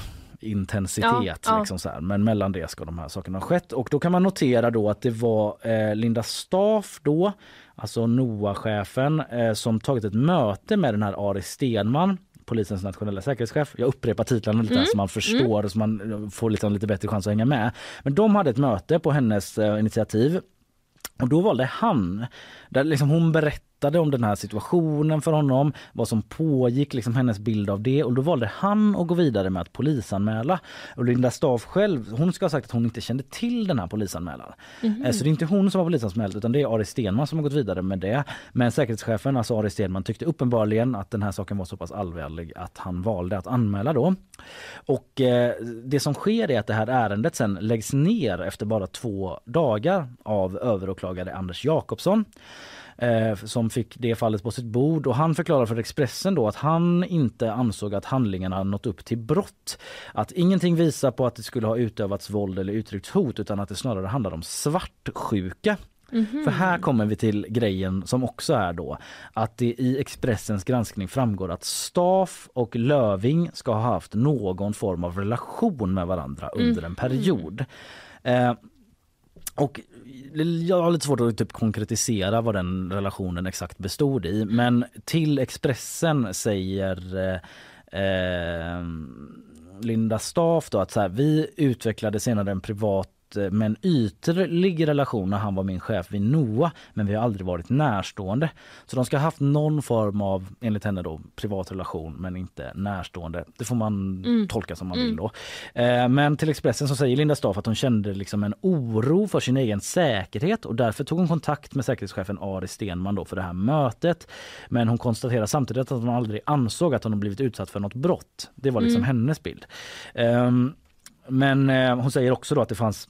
intensitet. Ja, ja. Liksom så här. Men mellan det ska de här sakerna ha skett. Och då kan man notera då att det var eh, Linda Staff då, alltså NOA-chefen, eh, som tagit ett möte med den här Ari Stenman polisens nationella säkerhetschef. Jag upprepar titlarna lite här så man förstår så man får liksom lite bättre chans att hänga med. Men de hade ett möte på hennes eh, initiativ och då valde han, där liksom hon berättade om den här situationen för honom, vad som pågick, liksom hennes bild av det och då valde han att gå vidare med att polisanmäla. Och Linda Staff själv, hon ska ha sagt att hon inte kände till den här polisanmälan. Eh, Så det är inte hon som har polisanmält utan det är Ari Stenman som har gått vidare med det. Men säkerhetschefen, alltså Ari Stenman, tyckte uppenbarligen att den här saken var så pass allvarlig att han valde att anmäla då. Och eh, det som sker är att det här ärendet sen läggs ner efter bara två dagar av överåklagare Anders Jakobsson eh, som fick det fallet på sitt bord och han förklarar för Expressen då att han inte ansåg att handlingarna nått upp till brott. Att ingenting visar på att det skulle ha utövats våld eller uttryckts hot utan att det snarare handlar om svartsjuka. För här kommer vi till grejen som också är då att det i Expressens granskning framgår att Staff och Löving ska ha haft någon form av relation med varandra under en period. Eh, och jag har lite svårt att typ konkretisera vad den relationen exakt bestod i men till Expressen säger eh, eh Linda Staff då att så här, vi utvecklade senare en privat eh, med en ytlig relation när han var min chef vid NOA men vi har aldrig varit närstående. Så de ska ha haft någon form av, enligt henne då, privat relation men inte närstående. Det får man tolka som man vill då. Eh, men till Expressen så säger Linda Staff att hon kände liksom en oro för sin egen säkerhet och därför tog hon kontakt med säkerhetschefen Ari Stenman då för det här mötet. Men hon konstaterar samtidigt att hon aldrig ansåg att hon blivit utsatt för något brott. Det var liksom hennes bild. Ehm, men eh, hon säger också då att det fanns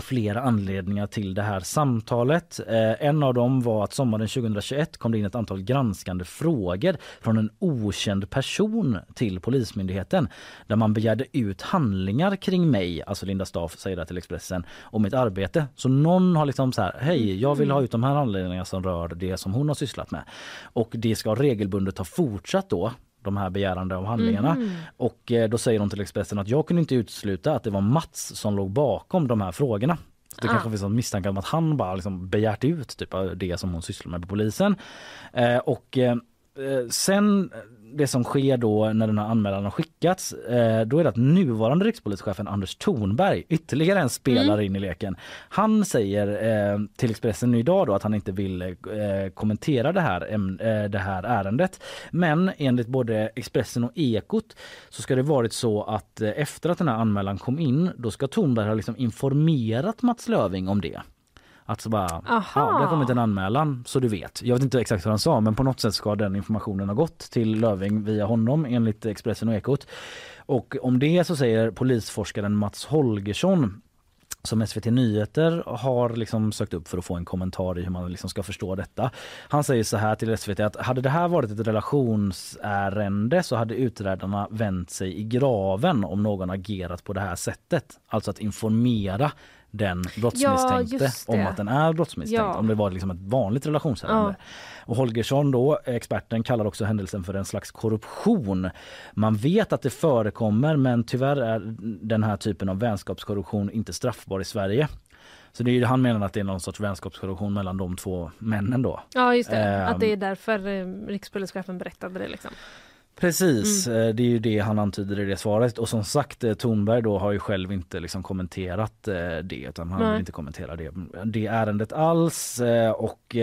flera anledningar till det här samtalet. Eh, en av dem var att sommaren 2021 kom det in ett antal granskande frågor från en okänd person till Polismyndigheten där man begärde ut handlingar kring mig, alltså Linda Staff säger det till Expressen, och mitt arbete. Så någon har liksom så här, hej jag vill ha ut de här anledningarna som rör det som hon har sysslat med. Och det ska regelbundet ha fortsatt då de här begärande av handlingarna. Mhm. Och eh, då säger de till Expressen att jag kunde inte utesluta att det var Mats som låg bakom de här frågorna. Så det Ah. kanske finns en misstanke om att han bara liksom begärt ut typ det som hon sysslar med på polisen. Eh, och eh, eh, sen det som sker då när den här anmälan har skickats, eh, då är det att nuvarande rikspolischefen Anders Thornberg, ytterligare en spelare in i leken, han säger eh, till Expressen idag då att han inte vill eh, kommentera det här, det här ärendet. Men enligt både Expressen och Ekot så ska det varit så att efter att den här anmälan kom in, då ska Thornberg ha liksom informerat Mats Löving om det. Att så bara, Aha. ja, det har kommit en anmälan så du vet. Jag vet inte exakt vad han sa men på något sätt ska den informationen ha gått till Löving via honom enligt Expressen och Ekot. Och om det så säger polisforskaren Mats Holgersson som SVT Nyheter har liksom sökt upp för att få en kommentar i hur man liksom ska förstå detta. Han säger så här till SVT att hade det här varit ett relationsärende så hade utredarna vänt sig i graven om någon agerat på det här sättet. Alltså att informera den brottsmisstänkte det. om att den är brottsmisstänkt. Ja. Om det var liksom ett vanligt relationsärende. Och Holgersson då, experten, kallar också händelsen för en slags korruption. Man vet att det förekommer men tyvärr är den här typen av vänskapskorruption inte straffbar i Sverige. Så det är, ju- han menar att det är någon sorts vänskapskorruption mellan de två männen då. Ja just det, Ehm. att det är därför eh, rikspolischefen berättade det liksom. Precis, Mm. eh, det är ju det han antyder i det svaret. Och som sagt, eh, Thornberg då har ju själv inte liksom kommenterat eh, det utan han Nej. vill inte kommentera det, det ärendet alls. Och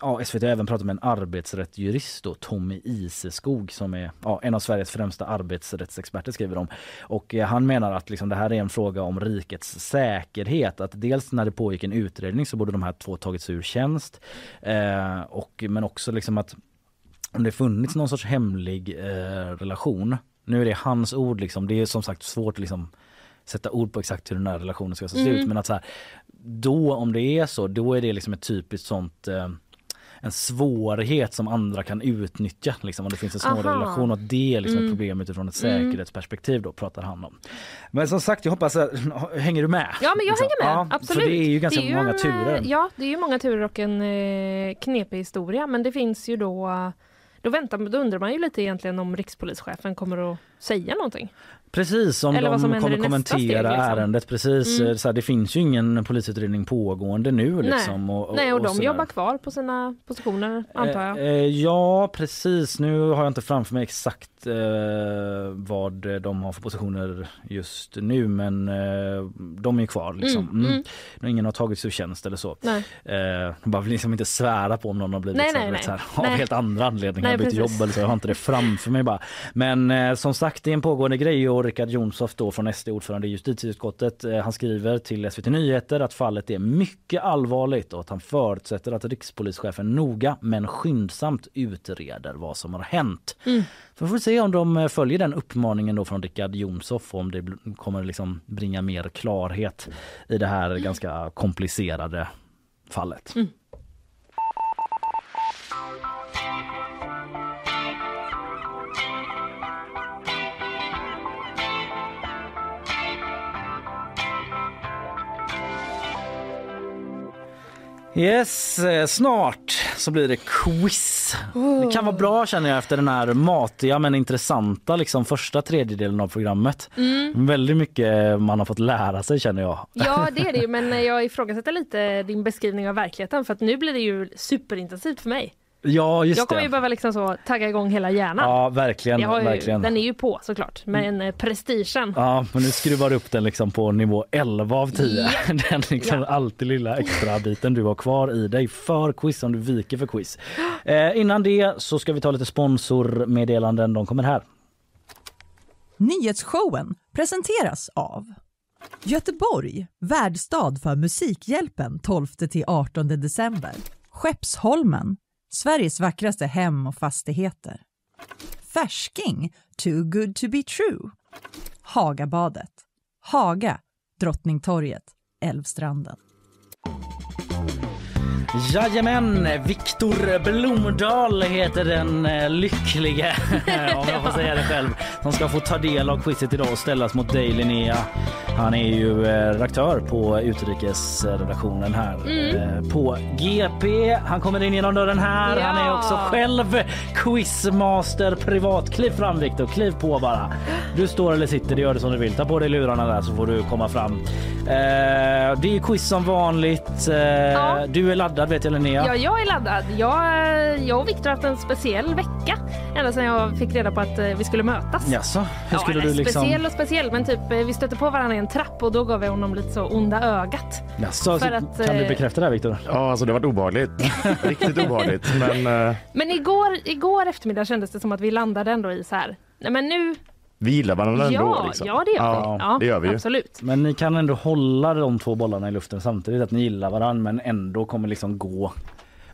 ja, SVT har även pratat med en arbetsrättsjurist då, Tommy Iseskog som är ja, en av Sveriges främsta arbetsrättsexperter skriver de. Och han menar att liksom det här är en fråga om rikets säkerhet. Att dels när det pågick en utredning så borde de här två tagits ur tjänst. Eh, och, men också liksom att om det funnits någon sorts hemlig eh, relation. Nu är det hans ord liksom. Det är som sagt svårt att liksom sätta ord på exakt hur den här relationen ska se ut. Men att så här, då om det är så, då är det liksom ett typiskt sånt eh, en svårighet som andra kan utnyttja liksom, om det finns en Aha. relation och det är liksom Mm. ett problem utifrån ett säkerhetsperspektiv då pratar han om. Men som sagt jag hoppas att, hänger du med? Ja men jag Liksom? hänger med, Ja, absolut. För det är ju ganska är många en, turer. eh, Ja det är ju många turer och en eh, knepig historia men det finns ju då då, väntar, då undrar man ju lite egentligen om rikspolischefen kommer att säga någonting. Precis, om Eller de kommer kommentera steg, liksom. ärendet. Precis, Mm. så här, det finns ju ingen polisutredning pågående nu. Liksom, Nej. och, och, Nej och de sådär. jobbar kvar på sina positioner antar jag. Eh, eh, ja precis, nu har jag inte framför mig exakt eh, vad de har för positioner just nu men eh, de är kvar. Liksom. Mm, Mm. mm. Ingen har tagits ur tjänst eller så. Nej. Eh, jag bara vill liksom inte svära på om någon har blivit Nej, nej, nej. här, av helt andra anledningar, Bytt precis. jobb eller så. Jag har inte det framför mig bara. Men eh, som sagt det är en pågående grej och Richard Jomshof då från SD ordförande i justitieutskottet eh, han skriver till SVT Nyheter att fallet är mycket allvarligt och att han förutsätter att rikspolischefen noga men skyndsamt utreder vad som har hänt. Mm. Så vi får se om de eh, följer den uppmaningen då från Richard Jomshof om det kommer liksom bringa mer klarhet i det här ganska komplicerade fallet. Mm. Yes, eh, snart så blir det quiz. Det kan vara bra känner jag efter den här matiga men intressanta liksom första tredjedelen av programmet. Väldigt mycket man har fått lära sig känner jag. Ja det är det ju men jag ifrågasätter lite din beskrivning av verkligheten för att nu blir det ju superintensivt för mig. Ja just jag kommer det. ju behöva liksom så tagga igång hela hjärnan. Ja verkligen, ju, verkligen. Den är ju på såklart men eh, prestigen. Ja, men nu skruvar du upp den liksom på nivå 11 av 10. Ja. Den liksom Ja. alltid lilla extra biten du har kvar i dig för quiz om du viker för quiz. Eh, innan det så ska vi ta lite sponsormeddelanden. De kommer här. Nyhetsshowen presenteras av Göteborg, värdstad för Musikhjälpen 12-18 december. Skeppsholmen, Sveriges vackraste hem och fastigheter. Färsking, too good to be true. Hagabadet, Haga, Drottningtorget, Älvstranden. Jajamän, Viktor Blomdahl heter den eh, lycklige, om jag får säga det själv, som ska få ta del av quizet idag och ställas mot dig Linnea. Han är ju eh, redaktör på utrikesredaktionen här eh, på GP. Han kommer in genom dörren här. Ja. Han är också själv quizmaster privat. Kliv fram Viktor, kliv på bara. Du står eller sitter, det gör du som du vill. Ta på dig lurarna där så får du komma fram. Det är quiz som vanligt. Du är laddad vet jag Linnea. Ja, jag är laddad. Jag, jag och Viktor har haft en speciell vecka ända sedan jag fick reda på att eh, vi skulle mötas. Jaså, hur skulle eller du liksom... Speciell och speciell, men typ eh, vi stötte på varandra i en trapp och då gav jag honom lite så onda ögat. Jaså, för att, kan du eh, bekräfta det här Viktor? Ja, alltså det var obehagligt. Riktigt obehagligt. Men Men igår, igår eftermiddag kändes det som att vi landade ändå i så här, nej men nu, vi gillar varandra ändå. ja, liksom. ja det gör Ja, vi. Ja, det gör vi ju. Absolut. Men ni kan ändå hålla de två bollarna i luften samtidigt, att ni gillar varandra men ändå kommer liksom gå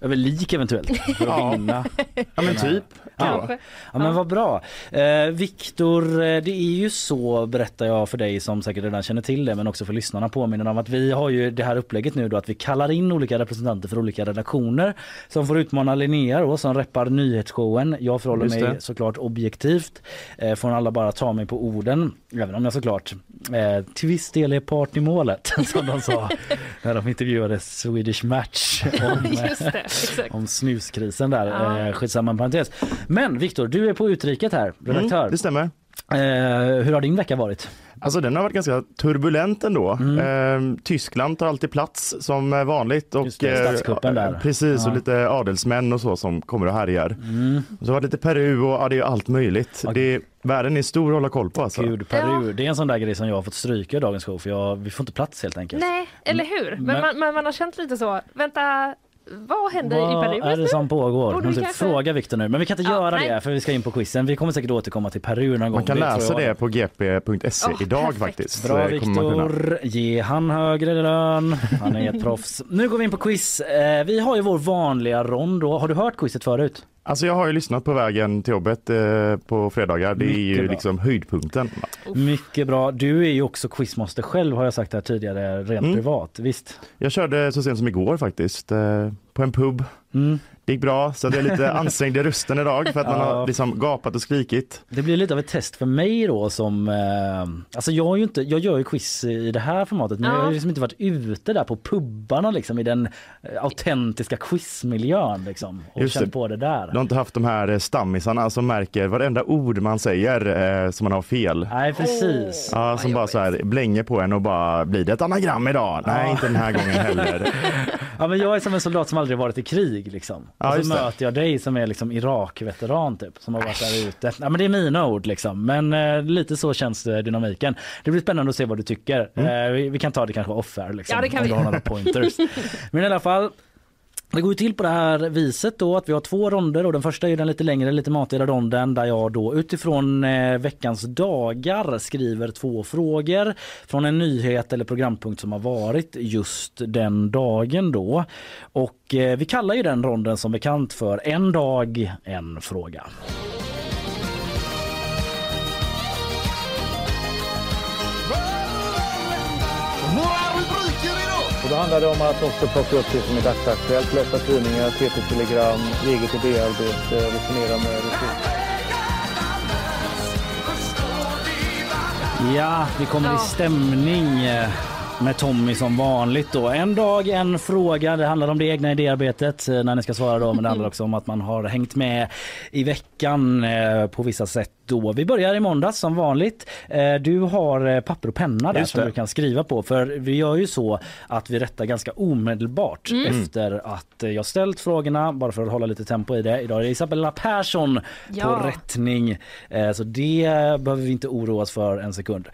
över lik eventuellt för att Ja. vinna. Ja, men typ. Ja. Ja men vad bra. Eh, Viktor, eh, det är ju så berättar jag för dig som säkert redan känner till det men också för lyssnarna påminner om att vi har ju det här upplägget nu då att vi kallar in olika representanter för olika redaktioner som får utmana Linnea då som reppar nyhetsshowen. Jag förhåller mig såklart objektivt. Eh, får alla bara ta mig på orden även om jag såklart eh, till viss del är part i målet som de sa när de intervjuade Swedish Match om, Just det, exakt. om snuskrisen där. Ja. Eh, skitsamma en parentes. Men Viktor, du är på utriket här, redaktör. Mm, det stämmer. Eh, hur har din vecka varit? Alltså den har varit ganska turbulent ändå. Mm. Eh, Tyskland tar alltid plats som eh, vanligt. Och, Just det, eh. Precis, Ja. och lite adelsmän och så som kommer och härjar. Mm. Och så har det lite Peru och ja, det är allt möjligt. Ja. Det är, världen är stor att hålla koll på alltså. Gud, Peru. Det är en sån där grej som jag har fått stryka i dagens show för jag, vi får inte plats helt enkelt. Nej, eller hur? Men, Men- man, man, man har känt lite så, vänta, vad händer i Vad Peru är just det som pågår? Vi typ kanske- Fråga Viktor nu. Men vi kan inte Ja, göra nej. det för vi ska in på quizen. Vi kommer säkert återkomma till Peru någon gång. Man kan läsa det på gp.se Ja, idag perfekt. faktiskt. Bra man kunna. Viktor, ge han högre lön. Han är ett proffs. Nu går vi in på quiz. Eh, vi har ju vår vanliga rond då. Har du hört quizet förut? Alltså jag har ju lyssnat på vägen till jobbet eh, på fredagar. Det är Mycket ju bra. liksom höjdpunkten. Mycket bra. Du är ju också quizmaster själv har jag sagt här tidigare rent Mm. privat. Visst? Jag körde så sent som igår faktiskt eh, på en pub. Mm. Det gick bra, så jag är lite ansträngd i rösten idag för att man Ja. har liksom gapat och skrikit. Det blir lite av ett test för mig då som, eh, alltså jag har ju inte, jag gör ju quiz i det här formatet men Ja. jag har ju liksom inte varit ute där på pubbarna liksom i den eh, autentiska quizmiljön liksom och Just känt det. på det där. Du har inte haft de här eh, stammisarna som märker varenda ord man säger eh, som man har fel. Nej precis. Ja, som bara så här blänger på en och bara blir det ett anagram idag? Nej, Ja. inte den här gången heller. Ja men jag är som en soldat som aldrig varit i krig liksom. Ja, och så möter jag dig som är liksom Irak-veteran typ som har varit där ute. Ja men det är mina ord liksom men eh, lite så känns eh, dynamiken. Det blir spännande att se vad du tycker. Mm. Eh, vi, vi kan ta det kanske off-air liksom. Ja, det kan om vi. du har några pointers. men i alla fall det går ju till på det här viset då att vi har två ronder och den första är den lite längre, lite matigare ronden där jag då utifrån eh, veckans dagar skriver två frågor från en nyhet eller programpunkt som har varit just den dagen då. Och eh, vi kallar ju den ronden som bekant för En dag, en fråga. Och då handlar det om att också plocka upp det som är dagsaktuellt, läsa tidningar, TT-telegram, eget idéarbete, resonera med resurser. Ja, vi kommer i stämning eh, med Tommy som vanligt då. En dag, en fråga. Det handlar om det egna idéarbetet eh, när ni ska svara då. Men det handlar också om att man har hängt med i veckan eh, på vissa sätt då. Vi börjar i måndags som vanligt. Eh, Du har papper och penna där som du kan skriva på. För vi gör ju så att vi rättar ganska omedelbart efter att jag ställt frågorna. Bara för att hålla lite tempo i det. Idag är det Isabella Persson Ja. på rättning. Så det behöver vi inte oroa oss för en sekund.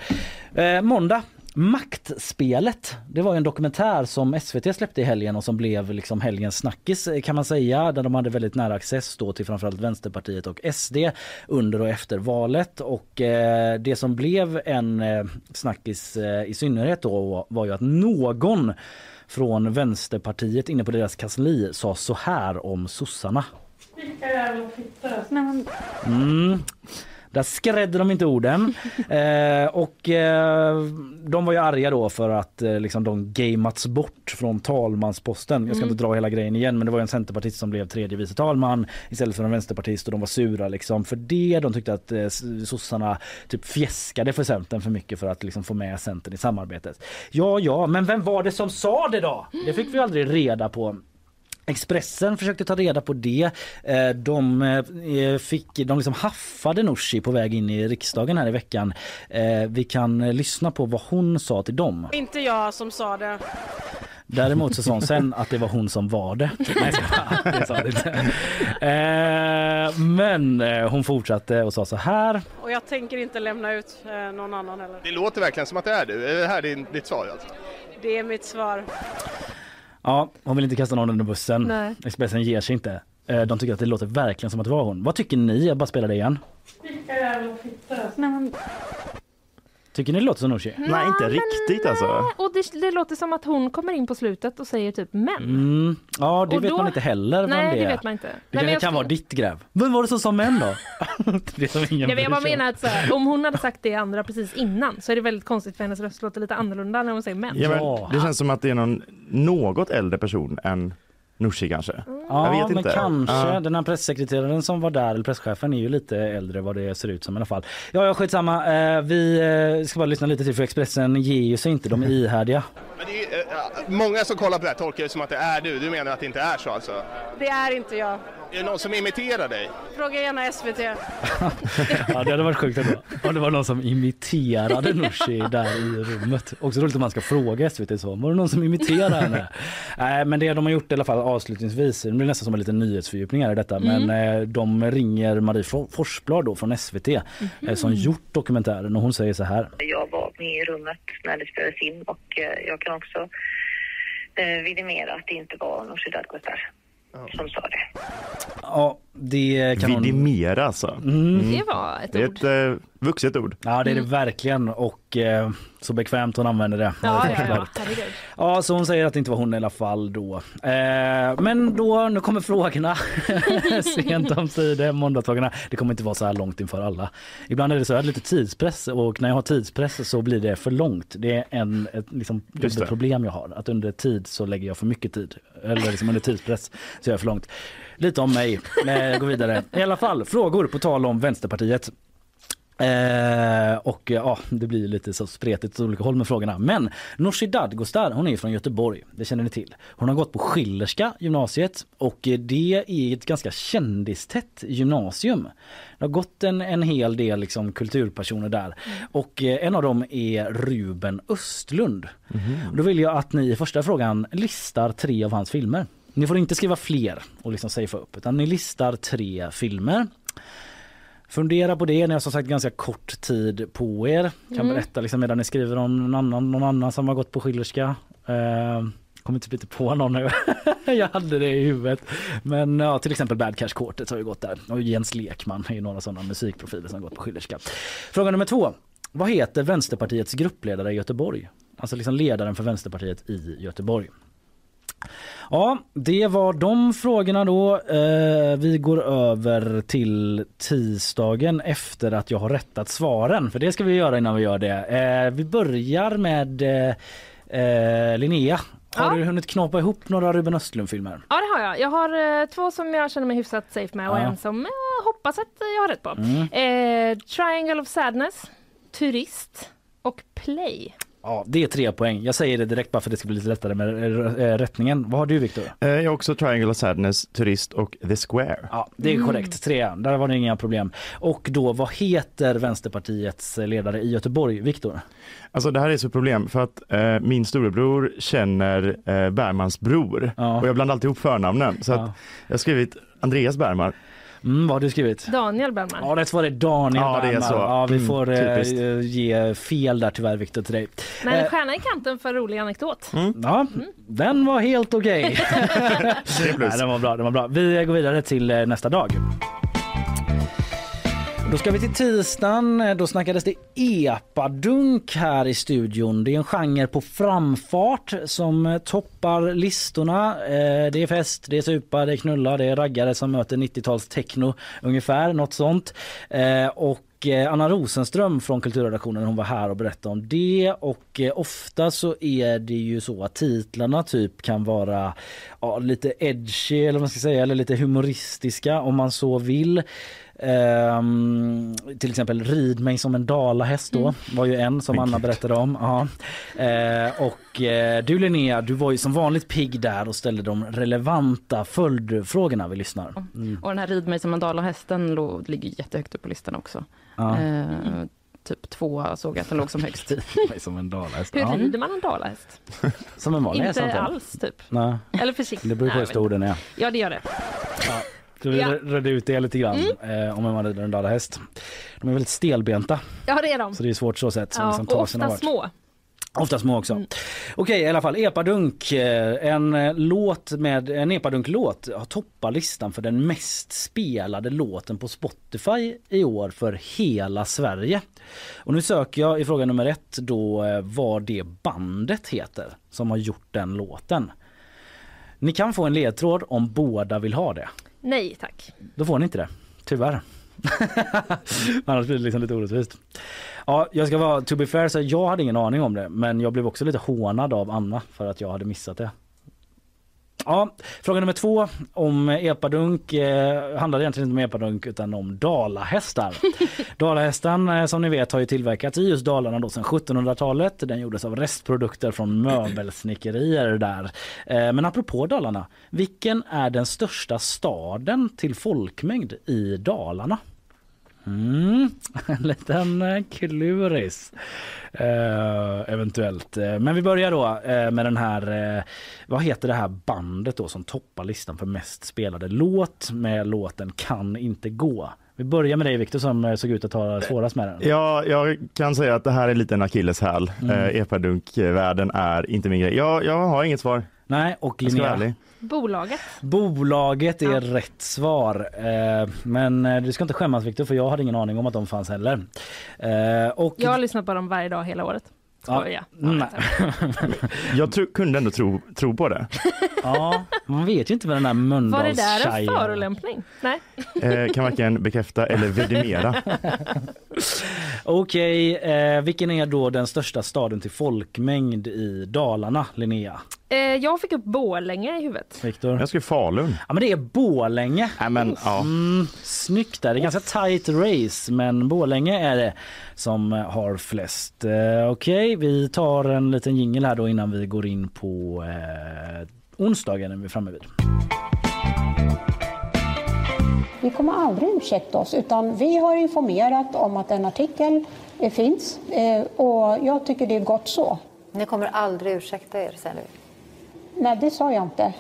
Måndag. Maktspelet. Det var en dokumentär som SVT släppte i helgen och som blev liksom helgens snackis eh, kan man säga. Där de hade väldigt nära access då till framförallt Vänsterpartiet och SD under och efter valet. Och eh, det som blev en eh, snackis eh, i synnerhet då var ju att någon från Vänsterpartiet inne på deras kansli sa så här om sossarna. Mm. Där skrädde de inte orden. Eh, och eh, de var ju arga då för att eh, liksom de gamats bort från talmansposten. Jag ska Mm. inte dra hela grejen igen men det var en centerpartist som blev tredje vice talman istället för en vänsterpartist och de var sura liksom för det. De tyckte att eh, sossarna typ fjäskade för Centern för mycket för att liksom få med Centern i samarbetet. Ja, ja, men vem var det som sa det då? Det fick vi aldrig reda på. Expressen försökte ta reda på det. Eh, De, eh, fick, de liksom haffade Nooshi på väg in i riksdagen här i veckan. Eh, Vi kan eh, lyssna på vad hon sa till dem. Inte jag som sa det. Däremot så sa hon sen att det var hon som var det. Nej, det sa. Eh, Men eh, hon fortsatte och sa så här. Och jag tänker inte lämna ut eh, någon annan heller. Det låter verkligen som att det är du. Är det här din, ditt svar alltså? Det är mitt svar. Ja, hon vill inte kasta någon under bussen. Nej. Expressen ger sig inte. Eh, De tycker att det låter verkligen som att det var hon. Vad tycker ni? Jag bara spelar det igen. Vilka jävla fittor. Tycker ni det låter som Nooshi? Nej, inte riktigt alltså. Och det, det låter som att hon kommer in på slutet och säger typ men. Mm. Ja, det Och vet då- man inte heller vem Nej, det det är. vet man inte. Det Nej, kan, men jag kan skulle- vara ditt gräv. Vem var det som sa män då? det är som ingen Nej, men jag bara sig om. menar att så här, om hon hade sagt det andra precis innan så är det väldigt konstigt för hennes röst låter lite annorlunda när hon säger men. Ja, men det känns som att det är någon något äldre person än Nooshi kanske. Ja, jag vet men inte. kanske. Ja. Den här pressekreteraren som var där, eller presschefen, är ju lite äldre vad det ser ut som i alla fall. Ja, ja skitsamma. Eh, vi eh, ska bara lyssna lite till för Expressen ger ju sig inte, de är ihärdiga. Men det är, ju, eh, många som kollar på det här tolkar det som att det är du. Du menar att det inte är så alltså? Det är inte jag. Är det någon som imiterar dig? Fråga gärna SVT. Ja, det hade varit sjukt ändå. Om det var någon som imiterade Nooshi där i rummet. Också roligt om man ska fråga SVT så. Var det någon som imiterade henne? Nej, men det de har gjort i alla fall avslutningsvis, blir nästan som en liten nyhetsfördjupning här i detta, Mm. men eh, de ringer Marie For- Forsblad då från SVT eh, som gjort dokumentären och hon säger så här. Jag var med i rummet när det spelades in och eh, jag kan också eh, vidimera att det inte var Nooshi Dadgostar som sa det. Ja, det kan. Vidimera alltså. Mm. Det var ett Det är ord. ett eh, vuxet ord. Ja det är det verkligen och eh, så bekvämt hon använder det. Ja, ja, ja. Ja, så hon säger att det inte var hon i alla fall då. Eh, men då, nu kommer frågorna. Sent om sidor, måndagsfrågorna. Det kommer inte vara så här långt inför alla. Ibland är det så, jag har lite tidspress och när jag har tidspress så blir det för långt. Det är en, ett liksom, problem jag har. Att under tid så lägger jag för mycket tid. Eller liksom under tidspress så gör jag för långt. Lite om mig. Eh, gå vidare. I alla fall, frågor på tal om Vänsterpartiet. Eh, och ja, det blir lite så spretigt åt olika håll med frågorna. Men Nooshi Dadgostar, hon är från Göteborg, det känner ni till. Hon har gått på Schillerska gymnasiet och det är ett ganska kändistätt gymnasium. Det har gått en, en hel del liksom, kulturpersoner där och eh, en av dem är Ruben Östlund. Och Då vill jag att ni i första frågan listar tre av hans filmer. Ni får inte skriva fler och liksom safea upp utan ni listar tre filmer. Fundera på det, ni har som sagt ganska kort tid på er. Kan Mm. berätta liksom medan ni skriver om någon annan, någon annan som har gått på Schillerska. Eh, kommer typ inte på någon nu. Jag hade det i huvudet. Men ja, till exempel Bad Cash Quartet har ju gått där. Och Jens Lekman är ju några sådana musikprofiler som gått på Schillerska. Fråga nummer två. Vad heter Vänsterpartiets gruppledare i Göteborg? Alltså liksom ledaren för Vänsterpartiet i Göteborg. Ja, det var de frågorna då. Eh, vi går över till tisdagen efter att jag har rättat svaren. För det ska vi göra innan vi gör det. Eh, vi börjar med eh, Linnea. Har Ja. du hunnit knåpa ihop några Ruben Östlund-filmer? Ja det har jag. Jag har eh, två som jag känner mig hyfsat safe med och Ja. en som jag hoppas att jag har rätt på. Mm. Eh, Triangle of Sadness, Turist och Play. Ja, det är tre poäng. Jag säger det direkt bara för att det ska bli lite lättare med eh, rättningen. Vad har du Viktor? Eh, Jag har också Triangle of Sadness, Turist och The Square. Ja, det är Mm. korrekt. Tre. Där var det inga problem. Och då, vad heter Vänsterpartiets ledare i Göteborg? Viktor? Alltså det här är så problem för att eh, min storebror känner eh, Bergmans bror och jag blandar alltid ihop förnamnen. Så Ja. jag har skrivit Andreas Bergman. Mm, vad har du skrivit? Daniel Bergman. Ja, rätt svar är Daniel Ja, det är Bergman. så. Ja, vi Mm, får typiskt. ge fel där tyvärr Viktor till dig. Men Eh, stjärna i kanten för rolig anekdot. Ja, den var helt okej. Nej, den var bra, den var bra. Vi går vidare till eh, nästa dag. Då ska vi till tisdagen. Då snackades det epadunk här i studion. Det är en genre på framfart som toppar listorna. Eh, det är fest, det är supa, det är knulla, det är raggare som möter 90-tals techno ungefär, något sånt. Eh, och eh, Anna Rosenström från kulturredaktionen hon var här och berättade om det och ofta så är det ju så att titlarna typ kan vara ja, lite edgy eller vad man ska säga eller lite humoristiska om man så vill. Ehm, till exempel Rid mig som en dalahäst då Mm. var ju en som Anna berättade om. Ja. Eh, och eh, du Linnea, du var ju som vanligt pigg där och ställde de relevanta följdfrågorna vi lyssnar. Mm. Och den här Rid mig som en dalahästen ligger jättehögt upp på listan också. Ja. Eh, typ två såg jag att den låg som högst. som en dalahäst. Hur Ja. rider man en dalahäst? Som en vanlig häst Inte alls typ. Nej. Eller försiktigt. Det beror på hur stor den är. Ja det gör det. Ska vi Ja. reda ut det lite grann eh, om man rider en dalahäst. De är väldigt stelbenta Ja det är de. så det är svårt så sätt. Ja, liksom och ofta små. Ofta små också. Okej i alla fall epadunk. eh, En eh, låt med en epadunk-låt har toppat listan för den mest spelade låten på Spotify i år för hela Sverige. Och nu söker jag i fråga nummer ett då eh, vad det bandet heter som har gjort den låten. Ni kan få en ledtråd om båda vill ha det. Nej tack. Då får ni inte det. Tyvärr. Annars blir det liksom lite orättvist. Ja, jag ska vara to be fair så jag hade ingen aning om det men jag blev också lite hånad av Anna för att jag hade missat det. Ja, fråga nummer två om epadunk eh, handlar egentligen inte om epadunk utan om dalahästar. Dalahästen eh, som ni vet har ju tillverkats i just Dalarna då sedan 1700-talet. Den gjordes av restprodukter från möbelsnickerier där. Eh, men apropå Dalarna, vilken är den största staden till folkmängd i Dalarna? Mm, en liten eh, kluris. Eh, eventuellt. Eh, Men vi börjar då eh, med den här, eh, vad heter det här bandet då som toppar listan för mest spelade låt med låten Kan inte gå. Vi börjar med dig Viktor som eh, såg ut att ha svårast med den. Ja, jag kan säga att det här är lite en akilleshäl. Mm. Mm. Epadunk-världen är inte min grej. Jag, jag har inget svar. Nej, och Linnea? Bolaget. Bolaget är rätt svar. Eh, Men eh, du ska inte skämmas Viktor för jag hade ingen aning om att de fanns heller. Eh, Och Jag har lyssnat på dem varje dag hela året. Skoja. nej. Jag tro, kunde ändå tro, tro på det. ja, man vet ju inte med den där Var det där en förolämpning? Nej. Eh, kan varken bekräfta eller vidimera. Okej, eh, vilken är då den största staden till folkmängd i Dalarna, Linnea? Eh, jag fick upp Borlänge i huvudet. Viktor? Jag skulle Falun. Ja men det är Borlänge. Nej, men, ja. mm, snyggt där. Det är ganska tight race men Borlänge är det som har flest. Eh, Okej, vi tar en liten jingel här då innan vi går in på eh, onsdagen är vi framme vid. Vi kommer aldrig ursäkta oss utan vi har informerat om att en artikel eh, finns eh, och jag tycker det är gott så. Ni kommer aldrig ursäkta er, säger du? Nej, det sa jag inte.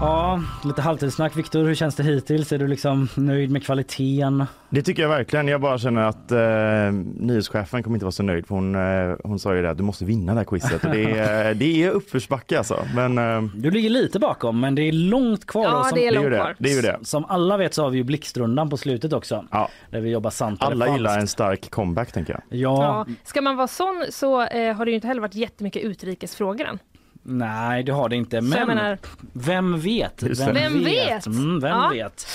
Ja, lite halvtidssnack. Viktor, hur känns det hittills? Är du liksom nöjd med kvaliteten? Det tycker jag verkligen. Jag bara känner att eh, nyhetschefen kommer inte vara så nöjd för hon, eh, hon sa ju det att du måste vinna det här quizet. Och det, är, det är uppförsbacke alltså. Men, eh, Du ligger lite bakom men det är långt kvar. Ja, som, det är långt ju det. kvar. Det är ju det. Som alla vet så har vi ju blixtrundan på slutet också. Ja. Där vi jobbar sant Alla gillar en stark comeback tänker jag. Ja, Ja. Ska man vara sån så eh, har det ju inte heller varit jättemycket utrikesfrågor än. Nej det har det inte. Men menar- vem vet? Det. Vem vet? Mm, vem Ja. vet?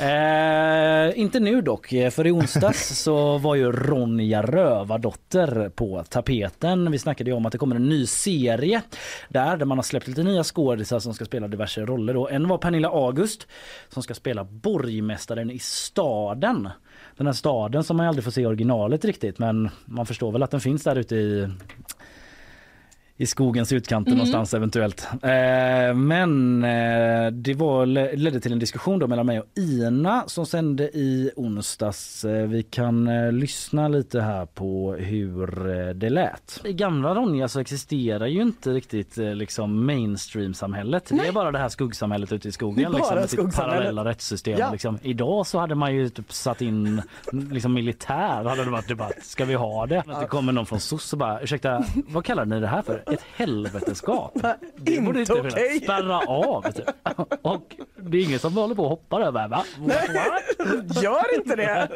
Eh, inte nu dock, för i onsdags så var ju Ronja Rövardotter på tapeten. Vi snackade ju om att det kommer en ny serie där, där man har släppt lite nya skådisar som ska spela diverse roller. Då. En var Pernilla August som ska spela borgmästaren i staden. Den här staden som man aldrig får se originalet riktigt men man förstår väl att den finns där ute i i skogens utkanter Mm. någonstans eventuellt. Eh, men eh, det var, ledde till en diskussion då mellan mig och Ina som sände i onsdags. Eh, vi kan eh, lyssna lite här på hur eh, det lät. I gamla Ronja så existerar ju inte riktigt eh, liksom mainstream-samhället. Det är bara det här skuggsamhället ute i skogen liksom, sitt skuggsamhället. parallella rättssystem. Ja. Liksom. Idag så hade man ju typ satt in liksom militär hade det varit debatt. Ska vi ha det? Att det kommer någon från SOS och bara ursäkta vad kallar ni det här för? Ett helveteskap? Det borde Inte finnas. okej. Spärra av. Typ. Och det är ingen som håller på och hoppar över. Va? Gör inte det!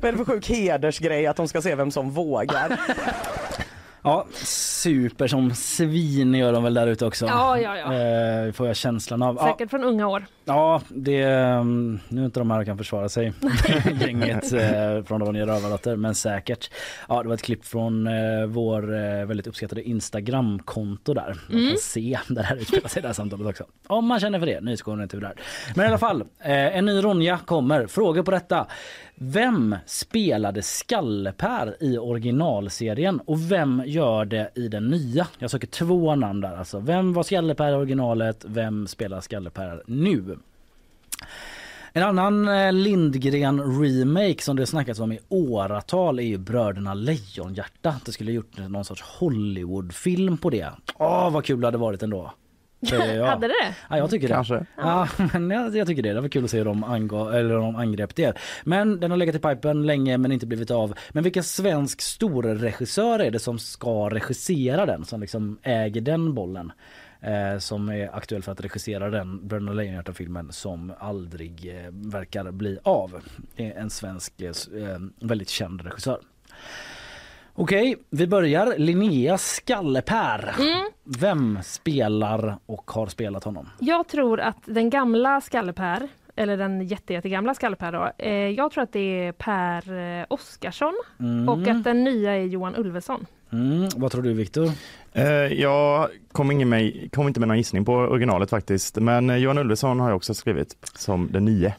Vad är det för sjuk hedersgrej att de ska se vem som vågar? Ja, super som svin gör de väl där ute också. Ja, ja, ja. Eh, får jag känslan av. Ja, Säkert från unga år. Ja, det, mm, nu är inte de här kan försvara sig, gänget eh, från Ronja Rövardotter, men säkert. Ja, det var ett klipp från eh, vår eh, väldigt uppskattade Instagramkonto där. Man Mm. kan se där det här utspelar sig, det här samtalet också. Om man känner för det, nyhetskorren tur där. Men i alla fall, eh, en ny Ronja kommer. Frågor på detta. Vem spelade Skalle-Per i originalserien och vem gör det i den nya? Jag söker två namn där alltså. Vem var Skalle-Per i originalet? Vem spelar Skalle-Per nu? En annan eh, Lindgren remake som det snackats om i åratal är ju Bröderna Lejonhjärta. Det skulle gjort någon sorts Hollywoodfilm på det. Åh vad kul det hade varit ändå. Säger jag. Hade det det? Ja, jag tycker Kanske. det. Ja, men jag, jag tycker det. Det var kul att se hur de, angav, eller hur de angrep det. Men den har legat i pipen länge men inte blivit av. Men vilken svensk storregissör är det som ska regissera den? Som liksom äger den bollen? Eh, som är aktuell för att regissera den Bröderna Lejonhjärta-filmen som aldrig eh, verkar bli av. Det är en svensk eh, väldigt känd regissör. Okej, vi börjar. Linnea Skallepär. Mm. Vem spelar och har spelat honom? Jag tror att den gamla Skalle-Per, eller den jätte, jättegamla Skalle-Per då, eh, jag tror att det är Per eh, Oskarsson Mm. och att den nya är Johan Ulveson. Mm, vad tror du Viktor? Eh, jag kom, ingen med, kom inte med någon gissning på originalet faktiskt, men eh, Johan Ulveson har jag också skrivit som den nye.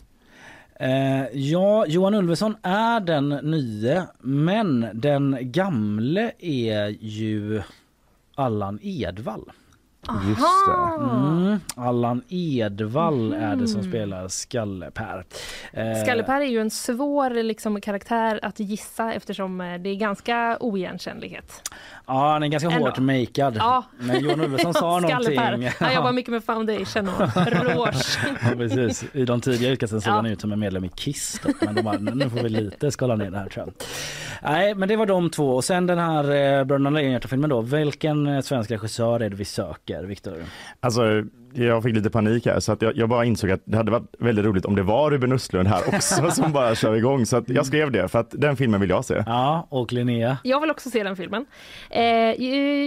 Eh, ja, Johan Ulveson är den nye, men den gamle är ju Allan Edwall. Just det. Mm, Allan Edwall är det som Mhm. spelar Skalle-Per. Eh, Skalle-Per är ju en svår liksom, karaktär att gissa eftersom eh, det är ganska oigenkännlighet. Ja, han är ganska Ändå. hårt makead. Ja. Men Johan Ulveson sa någonting. Han jobbar mycket med foundation och rouge. Ja, precis. I de tidiga utkasten såg Ja. han ut som en medlem i Kiss. Då. Men de bara, nu får vi lite skala ner det här tror jag. Nej, men det var de två. Och sen den här eh, Bröderna Lejonhjärta-filmen då. Vilken eh, svensk regissör är det vi söker, Viktor? Alltså, jag fick lite panik här så att jag, jag bara insåg att det hade varit väldigt roligt om det var Ruben Östlund här också som bara kör igång. Så att jag skrev det för att den filmen vill jag se. Ja, och Linnea? Jag vill också se den filmen. Eh,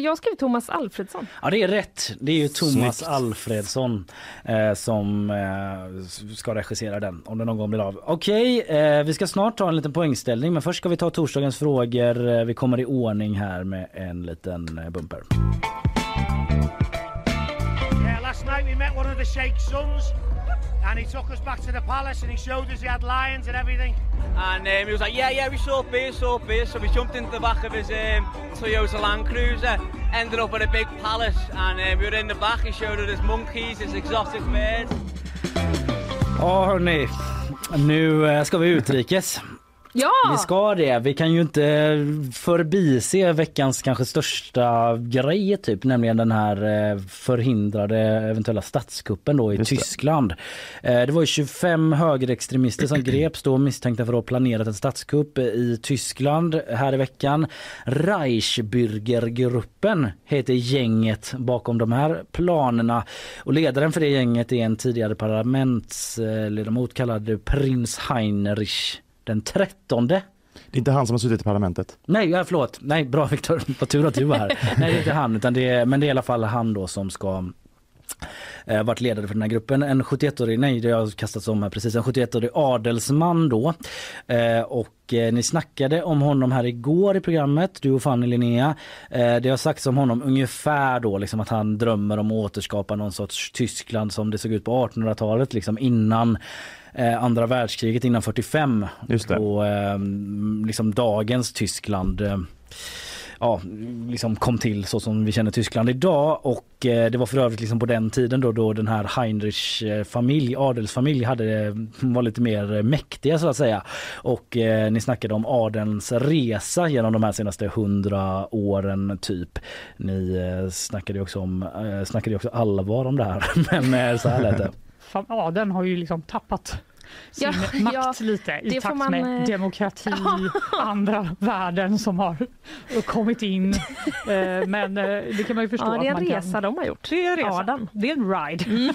jag skrev Thomas Alfredsson. Ja, det är rätt. Det är ju Thomas Snyggt. Alfredsson eh, som eh, ska regissera den om den någon gång blir av. Okej, eh, vi ska snart ta en liten poängställning men först ska vi ta torsdagens frågor. Eh, Vi kommer i ordning här med en liten eh, bumper. Yeah, last night we met one of the Sheikh's sons, and he took us back to the palace and he showed us he had lions and everything. And um, he was like, yeah, yeah, we saw beer, saw beer. So we jumped into the back of his um, Toyota Land Cruiser, ended up at a big palace, and um, we were in the back. He showed us his monkeys, his exotic birds. Ja hörni, nu eh, ska vi utrikes. Ja! Vi ska det. Vi kan ju inte förbise veckans kanske största grej typ, nämligen den här eh, förhindrade eventuella statskuppen då i Just det. Tyskland. Eh, Det var ju 25 högerextremister som greps då misstänkta för att ha planerat en statskupp i Tyskland här i veckan. Reichsbürgergruppen heter gänget bakom de här planerna och ledaren för det gänget är en tidigare parlamentsledamot kallad prins Heinrich den trettonde. Det är inte han som har suttit i parlamentet. Nej, ja, förlåt. Nej, bra Viktor. Vad tur att du var här. Nej, det är inte han, utan det är, men det är i alla fall han då som ska eh, varit ledare för den här gruppen. En 71-årig, nej det har kastats om här precis, en 71-årig adelsman då. Eh, och eh, ni snackade om honom här igår i programmet, du och Fanny Linnea. Eh, det har sagts om honom ungefär då liksom att han drömmer om att återskapa någon sorts Tyskland som det såg ut på 1800-talet liksom innan eh, andra världskriget innan 45 Just det. och eh, liksom dagens Tyskland eh, ja, liksom kom till så som vi känner Tyskland idag och eh, det var för övrigt liksom på den tiden då, då den här Heinrichs eh, familj, adelsfamilj hade, eh, var lite mer mäktiga så att säga. Och eh, ni snackade om adelns resa genom de här senaste hundra åren typ. Ni eh, snackade ju också om, eh, snackade ju också allvar om det här men eh, så här lät det. Fan, Adeln har ju liksom tappat sin Ja, makt ja, lite i det får takt man, med eh, demokrati, andra värden som har kommit in. Eh, Men eh, det kan man ju förstå. Ja, det är att en man resa kan... de har gjort. Det är en resa. Adeln. Det är en ride.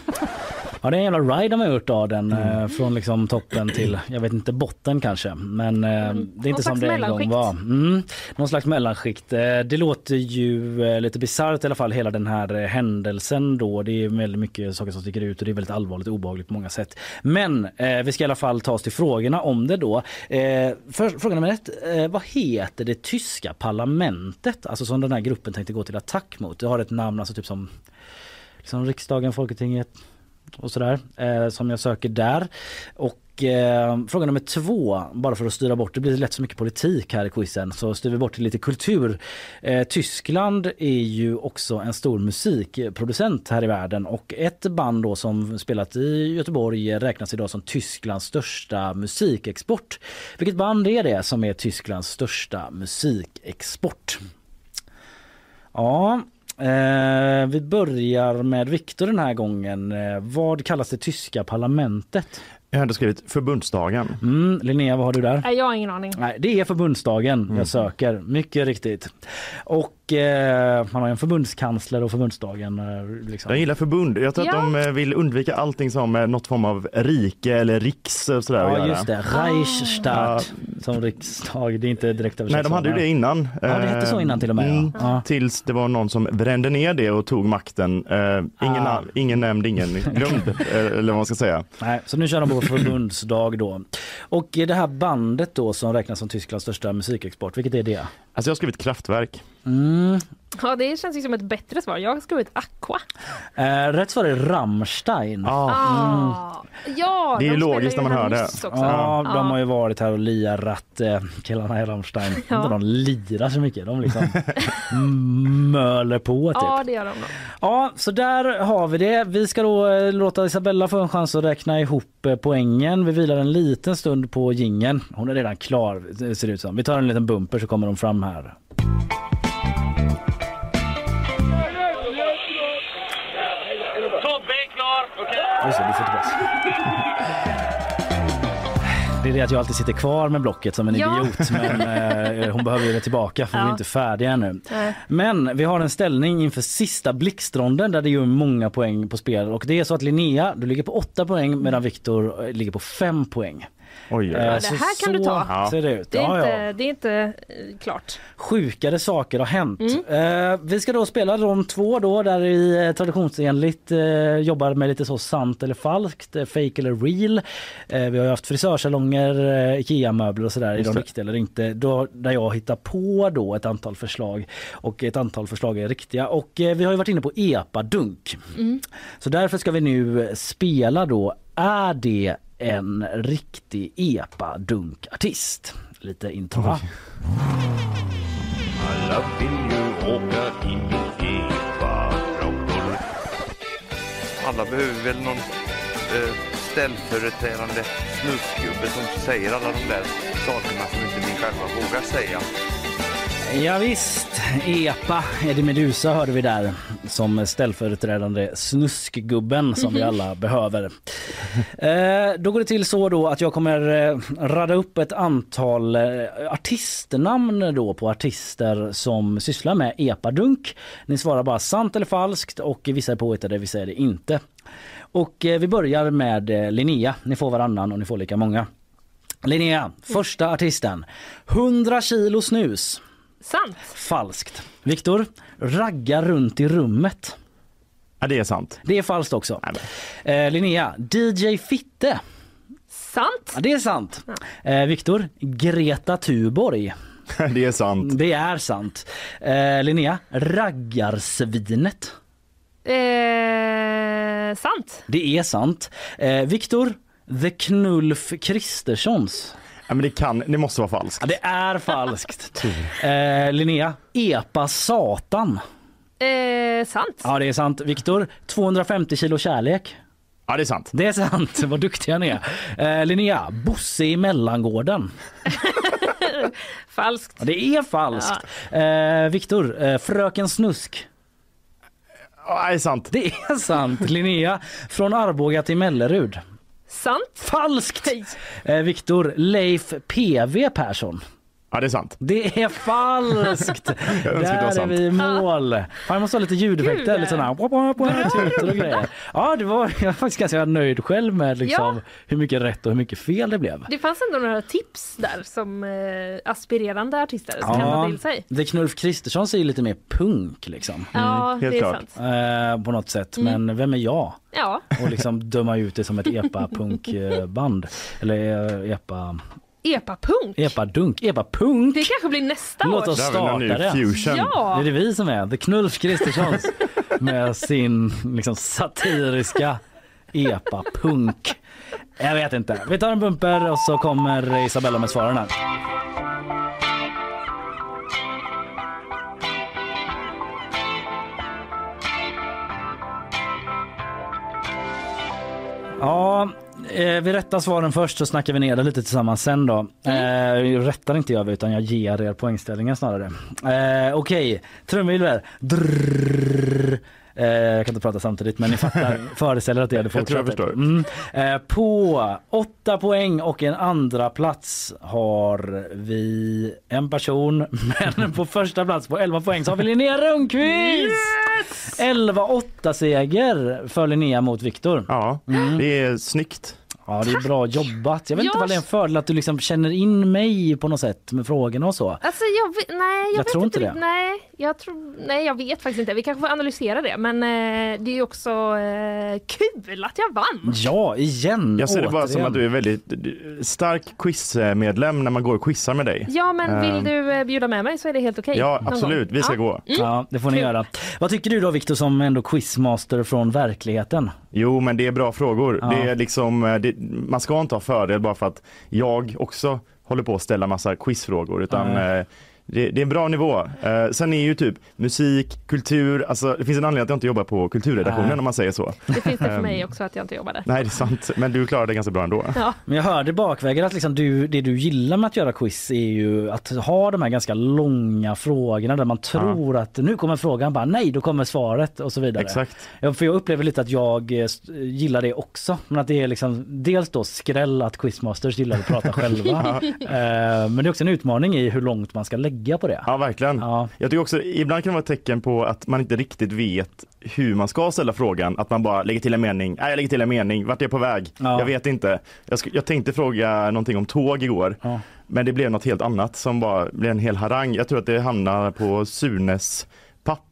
Ja det är en jävla ride de har gjort av den Mm. eh, från liksom toppen till, jag vet inte botten kanske men eh, det är inte Någon som det en gång var. Mm, någon slags mellanskikt. Eh, det låter ju lite bisarrt i alla fall hela den här händelsen då. Det är väldigt mycket saker som sticker ut och det är väldigt allvarligt och obehagligt på många sätt. Men vi ska i alla fall ta oss till frågorna om det då. För, fråga nummer ett, vad heter det tyska parlamentet? Alltså som den här gruppen tänkte gå till attack mot. Det har ett namn alltså typ som liksom riksdagen, Folketinget och sådär eh, som jag söker där. Och eh, fråga nummer två, bara för att styra bort, det blir lätt så mycket politik här i quizen, så styr vi bort till lite kultur. Eh, Tyskland är ju också en stor musikproducent här i världen och ett band då som spelat i Göteborg räknas idag som Tysklands största musikexport. Vilket band är det som är Tysklands största musikexport? Ja, eh, vi börjar med Viktor den här gången. Eh, vad kallas det tyska parlamentet? Jag hade skrivit förbundsdagen. Mm, Linnea, vad har du där? Nej, jag har ingen aning. Nej, det är förbundsdagen jag söker, mycket riktigt. Och eh, man har en förbundskansler och förbundsdagen. Eh, liksom. Jag gillar förbund. Jag tror Ja. att de eh, vill undvika allting som är något form av rike eller riks och sådär Ja just det, Reichsstadt som riksdag. Det är inte direkt Nej, de hade ju det innan. Ja, det hette så innan till och med, ja. Mm, Ja. Tills det var någon som brände ner det och tog makten. Eh, ingen, Ah. ingen nämnd, ingen glömd, eh, eller vad man ska säga. Nej, så nu kör de på förbundsdag då. Och det här bandet då som räknas som Tysklands största musikexport, vilket är det? Alltså jag har skrivit kraftverk. Mm. Ja, det känns ju som ett bättre svar. Jag har skrivit Aqua. Eh, rätt svar är Rammstein. Ah. Ja, Det är de logiskt när man hör det. Ja, de Ja. har ju varit här och lirat eh, killarna i Rammstein. Ja. Inte de lirar så mycket, de liksom möler på typ. Ja, det gör de nog. Ja, så där har vi det. Vi ska då eh, låta Isabella få en chans att räkna ihop eh, poängen. Vi vilar en liten stund på gingen. Hon är redan klar det ser det ut som. Vi tar en liten bumper så kommer de fram här. Tobbe är klar, okej? Just det, tillbaka. Det är det att jag alltid sitter kvar med blocket som en Ja. idiot men eh, hon behöver ju det tillbaka för vi är Ja. inte färdiga ännu. Nej. Men vi har en ställning inför sista blixtronden där det är många poäng på spel och det är så att Linnea du ligger på 8 poäng medan Viktor eh, ligger på 5 poäng. Oj, Eh, Ja, det här kan du ta. ser det ut. Det är Ja, inte, ja. Det är inte eh, klart. Sjukare saker har hänt. Mm. Eh, vi ska då spela de två då där vi eh, traditionsenligt eh, jobbar med lite så sant eller falskt, fake eller real. Eh, vi har ju haft frisörsalonger, eh, Ikea-möbler och sådär. Är Just de riktiga eller inte? Då, där jag hittar på då ett antal förslag och ett antal förslag är riktiga. Och eh, vi har ju varit inne på epadunk. Mm. Så därför ska vi nu spela då Är det en riktig epadunkartist? Lite intro va? Alla vill ju åka in i epa-traktor. Alla behöver väl någon eh, ställföreträdande snuskgubbe som säger alla de där sakerna som inte ni själva vågar säga. Ja, visst, EPA, Eddie Meduza hörde vi där som ställföreträdande snuskgubben som vi alla behöver. Eh, då går det till så då att jag kommer eh, rada upp ett antal eh, artistnamn då på artister som sysslar med epadunk. Ni svarar bara sant eller falskt och vissa är påhittade, vissa är det inte. Och eh, vi börjar med eh, Linnea. Ni får varannan och ni får lika många. Linnea, första artisten. 100 kilo snus. Sant. Falskt. Viktor, ragga runt i rummet. Ja, det är sant. Det är falskt också. Eh, Linnea, DJ Fitte. Sant. Ja, det är sant. Eh, Viktor, Greta Thunborg. det är sant. Det är sant. Eh, Linnea, raggarsvinet. Eh, sant. Det är sant. Eh, Viktor, The Knulf Kristerssons. Ja, men det, kan, det måste vara falskt. Ja, det är falskt. eh, Linnea, Epa Satan. Eh, sant. Ja, det är sant. Viktor, 250 kilo kärlek. Ja, det är sant. Det är sant. Vad duktiga ni är. Eh, Linnea, Bosse i mellangården. Falskt. Ja, det är falskt. Eh, Viktor, eh, Fröken Snusk. Ja, det är sant. Det är sant. Linnea, från Arboga till Mellerud. Sant. Falskt. Eh, Viktor, Leif PV Persson. Ja, det är sant. Det är falskt! Där är sant. vi i mål. Fan, jag måste ha lite ljudeffekter, lite sådana tutor och grejer. Ja, det var, jag är faktiskt ganska nöjd själv med liksom, Ja. hur mycket rätt och hur mycket fel det blev. Det fanns ändå några tips där som eh, aspirerande artister kan ta till sig. det Knulf Kristersson säger lite mer punk liksom. Ja, det är sant. Eh, på något sätt. Mm. Men vem är jag? Ja. Och liksom döma ut det som ett epa-punkband. Eller eh, epa... Epa-punk. Epa-dunk. Epa-punk. Det kanske blir nästa Låt år. oss vi någon starta det. fusion. Ja. Det är det vi som är. The Knulf Kristerssons med sin liksom, satiriska epa-punk. Jag vet inte. Vi tar en bumper och så kommer Isabella med svaren här. Ja, eh, vi rättar svaren först så snackar vi ner det lite tillsammans sen då. Eh, jag rättar inte jag utan jag ger er poängställningen snarare. Eh, Okej, trumvirvel. Drrrr. Eh, jag kan inte prata samtidigt men ni fattar. Föreställer att det hade Jag tror jag fortsatt. förstår. Mm. Eh, på åtta poäng och en andra plats har vi en person. Men på första plats på 11 poäng så har vi Linnea Rönnqvist! 11-8 seger för Linnea mot Viktor. Ja, det är snyggt. Ja, det är bra jobbat. Jag vet inte Jag- vad det är en fördel att du liksom känner in mig på något sätt med frågorna och så. Alltså jag vet, nej, jag, Jag vet tror inte inte det. Nej, jag tror, nej, jag vet faktiskt inte. Vi kanske får analysera det. Men eh, det är ju också eh, kul att jag vann. Ja, igen. Jag ser det bara återigen. som att du är väldigt du- stark quizmedlem när man går och quizar med dig. Ja, men Eh, vill du eh, bjuda med mig så är det helt okej. Ja, någon absolut. Vi ska Ja. gå. Ja, det får ni Kul. göra. Vad tycker du då Viktor som ändå quizmaster från verkligheten? Jo, men det är bra frågor. Ja. Det är liksom, eh, det, man ska inte ha fördel bara för att jag också håller på att ställa massa quizfrågor. Utan, Nej. Det, det är en bra nivå. Eh, sen är ju typ musik, kultur, alltså det finns en anledning att jag inte jobbar på kulturredaktionen Nej. om man säger så. Det finns det för Ehm, mig också att jag inte jobbar där. Nej, det är sant. Men du klarar det ganska bra ändå. Ja. Men jag hörde bakvägen att liksom du, det du gillar med att göra quiz är ju att ha de här ganska långa frågorna där man tror att nu kommer frågan, bara nej då kommer svaret och så vidare. Exakt. Ja, för jag upplever lite att jag eh, gillar det också. Men att det är liksom dels då skräll att quizmasters gillar att prata själva. Eh, Men det är också en utmaning i hur långt man ska lägga på det. Ja, verkligen. Ja. Jag tycker också, ibland kan det vara ett tecken på att man inte riktigt vet hur man ska ställa frågan. Att man bara lägger till en mening. Nej, jag lägger till en mening. Vart är jag på väg? Ja. Jag vet inte. Jag, jag tänkte fråga någonting om tåg igår. Ja. Men det blev något helt annat som bara blev en hel harang. Jag tror att det hamnar på Sunes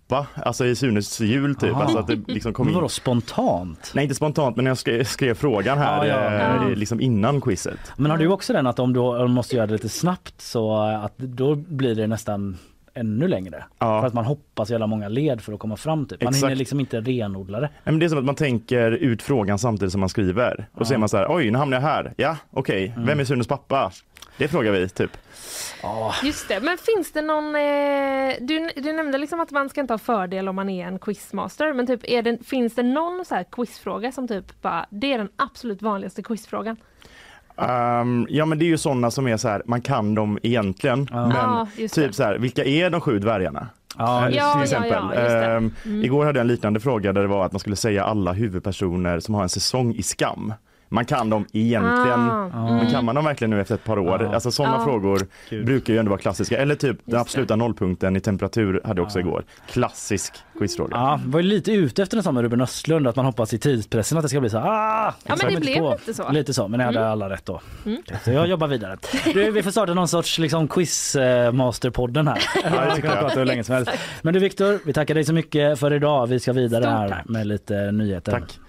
pappa, alltså i Sunes jul typ. Aha. Alltså att det liksom kom in. vadå spontant? Nej, inte spontant, men jag skrev, skrev frågan här Ja, ja. eh, Ja. liksom innan quizet. Men har du också den att om du måste göra det lite snabbt så att då blir det nästan ännu längre? Ja. För att man hoppas jävla många led för att komma fram typ. Man Exakt. hinner liksom inte renodla det. Men det är som att man tänker ut frågan samtidigt som man skriver. Och så är man så här, oj nu hamnar jag här. Ja, okej, Mm. vem är Sunes pappa? Det frågar vi typ. Just det, men finns det någon... Eh, du, du nämnde liksom att man ska inte ha fördel om man är en quizmaster, men typ är det, finns det någon så här quizfråga som typ bara, det är den absolut vanligaste quizfrågan? Ehm, ja men det är ju sådana som är så här, man kan dem egentligen. Men Ja, just typ det. så här, vilka är de sju dvärgarna? Ja, Eh, Ja, till ja, exempel. ja, just det. Ehm, Mm. Igår hade jag en liknande fråga där det var att man skulle säga alla huvudpersoner som har en säsong i Skam. Man kan dem egentligen, Ah, men kan man dem verkligen nu efter ett par år? Ja. Alltså sådana Ja. frågor Kul. brukar ju ändå vara klassiska. Eller typ den det. absoluta nollpunkten i temperatur hade jag också igår. Klassisk quizfråga. Ja, var ju lite ute efter med Ruben Östlund att man hoppas i tidspressen att det ska bli så ah! men Så det jag blev på. lite så. Lite så, men jag hade Mm. alla rätt då. Mm. Så jag jobbar vidare. Du, vi får starta någon sorts liksom, quizmasterpodden här. det vi tycker kan jag. prata hur länge som helst. Men du Viktor, vi tackar dig så mycket för idag. Vi ska vidare Stort här tack. med lite nyheter. Tack.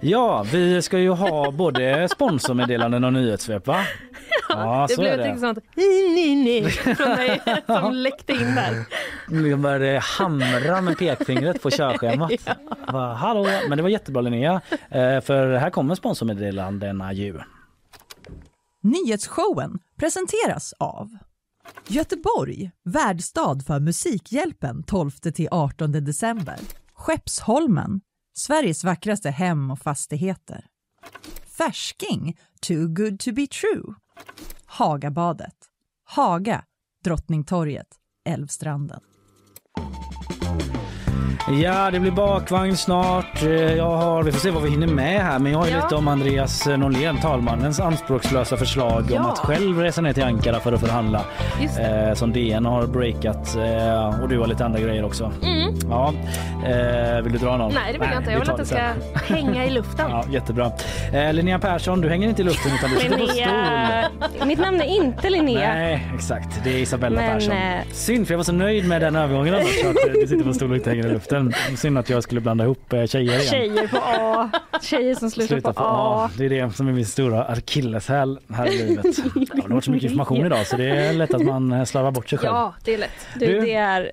Ja, vi ska ju ha både sponsormeddelanden och nyhetssvep va? Ja, det så blev är ett det. sånt nej, nej från mig som läckte in där. Vi började hamra med pekfingret på körschemat. Va, Hallå, men det var jättebra Linnea. Eh, För här kommer sponsormeddelandena ju. Nyhetsshowen presenteras av Göteborg, värdstad för Musikhjälpen 12-18 december. Skeppsholmen, Sveriges vackraste hem och fastigheter. Färsking, too good to be true. Hagabadet. Haga, Drottningtorget, Älvstranden. Ja, det blir bakvagn snart. Eh, Jag har, vi får se vad vi hinner med här, men jag har ju Ja. lite om Andreas Norlén, talmannens anspråkslösa förslag om Ja. att själv resa ner till Ankara för att förhandla. Eh, som DN har breakat eh, och du har lite andra grejer också. Mm. Ja. Eh, vill du dra någon? Nej, det vill jag inte. Jag vi vill att det ska hänga i luften. Ja, jättebra. Eh, Linnea Persson, du hänger inte i luften utan du sitter på stol. Mitt namn är inte Linnea. Nej, exakt. Det är Isabella Men, Persson. eh, Synd, för jag var så nöjd med den övergången annars, att eh, du sitter på stol och inte hänger i luften. Synd att jag skulle blanda ihop eh, tjejer igen. Tjejer på A. Tjejer som slutar Sluta på A. Det är det som är min stora akilleshäl här i livet. Ja, det har varit så mycket information idag så det är lätt att man eh, slarvar bort sig själv. Ja, det är lätt. Du, Du- det, är,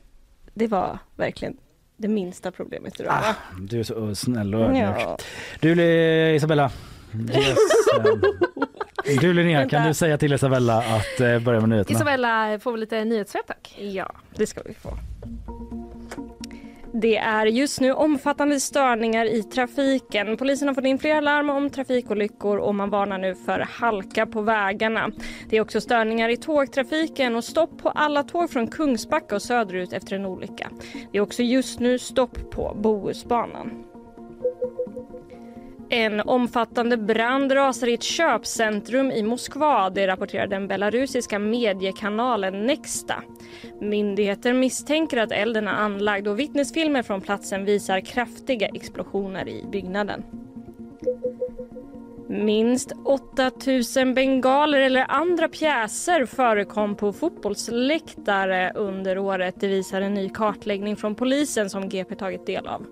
det var verkligen det minsta problemet idag. va? Du är så snäll och ödmjuk. Ja. Du eh, Isabella. Yes. Du Linnea, kan du säga till Isabella att börja med nyheterna? Isabella får vi lite nyhetssvep tack. Ja, det ska vi få. Det är just nu omfattande störningar i trafiken. Polisen har fått in flera larm om trafikolyckor och man varnar nu för halka på vägarna. Det är också störningar i tågtrafiken och stopp på alla tåg från Kungsbacka och söderut efter en olycka. Det är också just nu stopp på Bohusbanan. En omfattande brand rasar i ett köpcentrum i Moskva. Det rapporterar den belarusiska mediekanalen Nexta. Myndigheter misstänker att elden är anlagd och vittnesfilmer från platsen visar kraftiga explosioner i byggnaden. Minst 8000 bengaler eller andra pjäser förekom på fotbollsläktare under året. Det visar en ny kartläggning från polisen som GP tagit del av.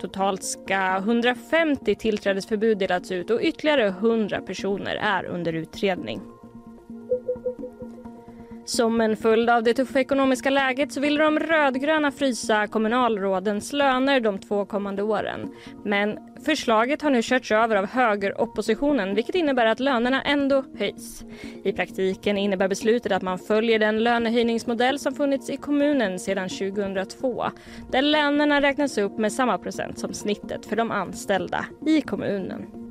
Totalt ska 150 tillträdesförbud delats ut och ytterligare 100 personer är under utredning. Som en följd av det tuffa ekonomiska läget så vill de rödgröna frysa kommunalrådens löner de två kommande åren. Men förslaget har nu körts över av högeroppositionen vilket innebär att lönerna ändå höjs. I praktiken innebär beslutet att man följer den lönehöjningsmodell som funnits i kommunen sedan 2002 där lönerna räknas upp med samma procent som snittet för de anställda i kommunen.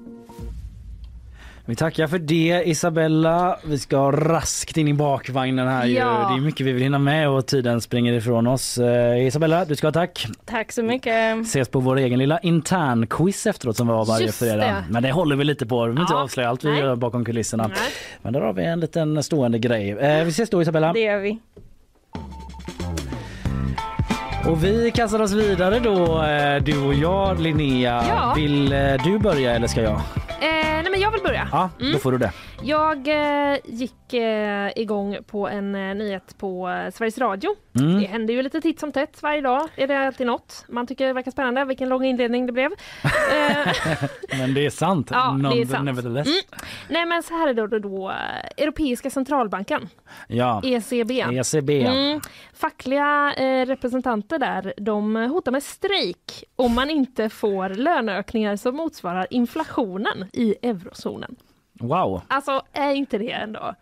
Vi tackar för det Isabella. Vi ska raskt in i bakvagnen här ju. Ja. Det är mycket vi vill hinna med och tiden springer ifrån oss. Eh, Isabella, du ska ha tack. Tack så mycket. Ses på vår egen lilla intern-quiz efteråt som vi har varje Just fredag. det. Men det håller vi lite på. Vi vill inte Ja. avslöja allt vi Nej. gör bakom kulisserna. Nej. Men där har vi en liten stående grej. Eh, vi ses då Isabella. Det gör vi. Och vi kastar oss vidare då, eh, du och jag Linnea. Ja. Vill eh, du börja eller ska jag? Eh, nej men jag vill börja. Ja, då Mm. får du det. Jag eh, gick eh, igång på en eh, nyhet på eh, Sveriges Radio. Mm. Det händer ju lite titt som tätt varje dag. Är det alltid något man tycker det verkar spännande? Vilken lång inledning det blev. Eh, Men det är sant. Ja, det är sant. Nevertheless. Mm. Nej men så här är det då, då eh, Europeiska centralbanken, Ja. ECB. ECB. Mm. Fackliga eh, representanter där de hotar med strejk om man inte får löneökningar som motsvarar inflationen i eurozonen. Wow. Alltså är inte det ändå?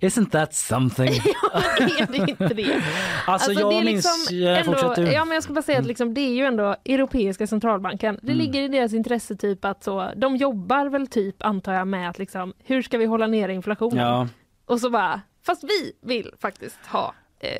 Isn't that something? är det inte det? Alltså, jag det är minns- liksom ja, ja, men jag ska bara säga att liksom, det är ju ändå Europeiska centralbanken. Det Mm. ligger i deras intresse typ att så, de jobbar väl typ antar jag med att liksom, hur ska vi hålla nere inflationen? Ja. Och så bara, fast vi vill faktiskt ha eh,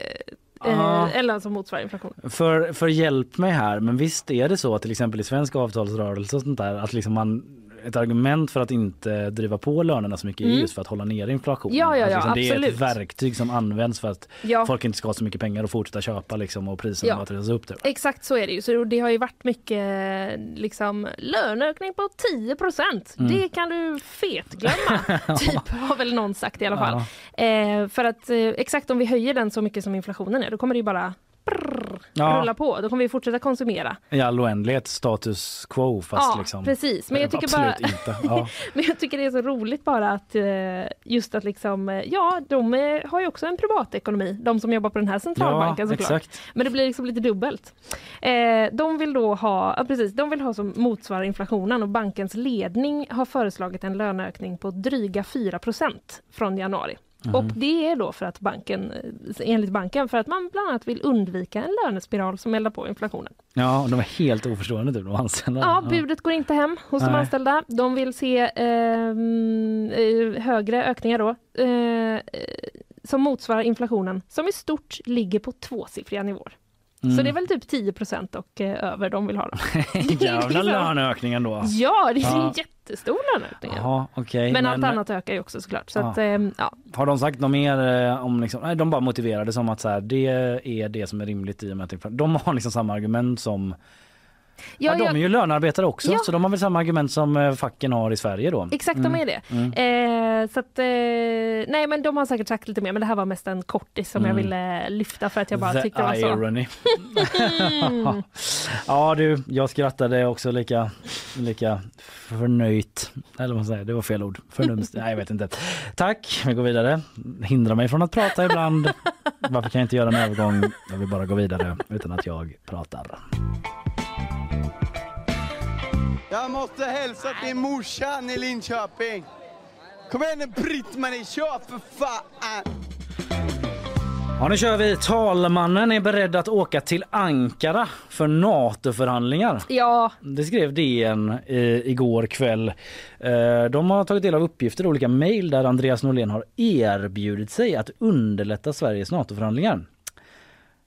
Ja. eh, lön som motsvarar inflation. För, för hjälp mig här, men visst är det så till exempel i svensk avtalsrörelse och sånt där att liksom man ett argument för att inte driva på lönerna så mycket är Mm. just för att hålla ner inflationen. Ja, ja, ja, liksom, det är ett verktyg som används för att Ja. folk inte ska ha så mycket pengar och fortsätta köpa liksom, och priserna Ja. bara upp. Typ. Exakt så är det ju. Så det har ju varit mycket liksom, löneökning på 10 procent. Mm. Det kan du fetglömma. typ har väl någon sagt i alla fall. Ja. Eh, för att eh, exakt om vi höjer den så mycket som inflationen är, då kommer det ju bara prrr, Ja. rulla på. Då kommer vi fortsätta konsumera. I all oändlighet status quo fast Ja, liksom. precis. Men jag tycker Absolut bara- inte. Ja. Men jag tycker det är så roligt bara att eh, just att liksom, eh, ja, de eh, har ju också en privatekonomi, de som jobbar på den här centralbanken Ja, såklart. exakt. Men det blir liksom lite dubbelt. De vill då ha, ja, precis, de vill ha som motsvarar inflationen och bankens ledning har föreslagit en löneökning på dryga 4% från januari. Mhm. Och det är då för att banken, eh, enligt banken, för att man bland annat vill undvika en lönespiral som eldar på inflationen. ja, de är helt oförstående typ, de anställda. Ja, budet går inte hem hos de Nej. anställda. De vill se ehm, eh, högre ökningar då. Eh, eh, som motsvarar inflationen som i stort ligger på tvåsiffriga nivåer. Mm. Så det är väl typ 10 och eh, över de vill ha. Jävla löneökningen då. Ja, det är Ja. en jättestor löneökning. Jaha, okej. Men allt annat ökar ju också såklart. Så Ja. att, ehm, ja. Har de sagt något mer eh, om liksom, nej de bara motiverade som att så här, det är det som är rimligt i och med att de har liksom samma argument som Ja, de jag- är ju lönearbetare också Ja. så de har väl samma argument som eh, facken har i Sverige då. Exakt, de är det. Mm. Eh, så att, eh, nej men de har säkert sagt lite mer men det här var mest en kortis som jag Mm. ville lyfta för att jag bara The tyckte det var så. irony. Mm. ja du, jag skrattade också lika, lika förnöjt. Eller vad man säger, det var fel ord. Förnumst. Nej jag vet inte. Tack, vi går vidare. Hindra mig från att prata ibland. Varför kan jag inte göra en övergång? Jag vill bara gå vidare utan att jag pratar. Jag måste hälsa till morsan i Linköping. Kom igen nu Britt-Marie, kör för fan! Ja, nu kör vi. Talmannen är beredd att åka till Ankara för NATO-förhandlingar. Ja. Det skrev DN eh, igår kväll. Eh, de har tagit del av uppgifter i olika mejl där Andreas Norlén har erbjudit sig att underlätta Sveriges NATO-förhandlingar.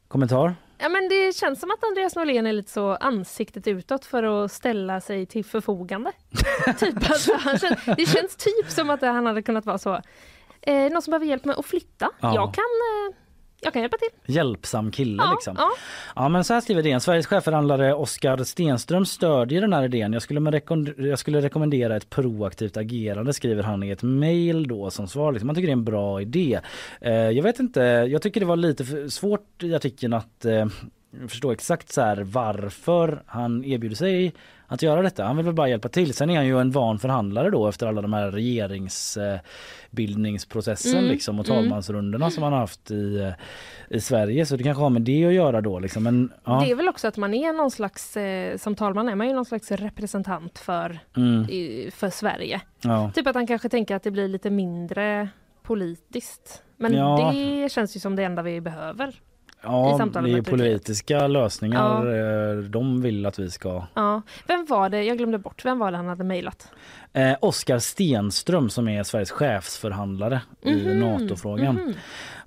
Kommentar? Ja, men det känns som att Andreas Norlén är lite så ansiktet utåt för att ställa sig till förfogande. typ, alltså, han känns, det känns typ som att han hade kunnat vara så. Eh, någon som behöver hjälp med att flytta. Ja. Jag, kan, eh, jag kan hjälpa till. Hjälpsam kille Ja, liksom. ja. Ja men så här skriver DN. Sveriges chefförhandlare Oskar Stenström stödjer den här idén. Jag skulle, jag skulle rekommendera ett proaktivt agerande skriver han i ett mejl då som svar. Liksom. Man tycker det är en bra idé. Eh, jag vet inte, jag tycker det var lite svårt i artikeln att eh, förstå exakt så här varför han erbjuder sig att göra detta. Han vill väl bara hjälpa till. Sen är han ju en van förhandlare då efter alla de här regeringsbildningsprocessen Mm, liksom och mm. talmansrundorna som han har haft i, eh, i Sverige. Så det kanske har med det att göra då liksom. Men, ja. Det är väl också att man är någon slags, eh, som talman är man ju någon slags representant för, Mm. i, för Sverige. Ja. Typ att han kanske tänker att det blir lite mindre politiskt. Men Ja. det känns ju som det enda vi behöver. I Ja, det är med politiska lösningar eh, de vill att vi ska Ja. Vem var det, jag glömde bort, vem var det han hade mejlat? Eh, Oskar Stenström som är Sveriges chefsförhandlare i Mhm, NATO-frågan. mhm.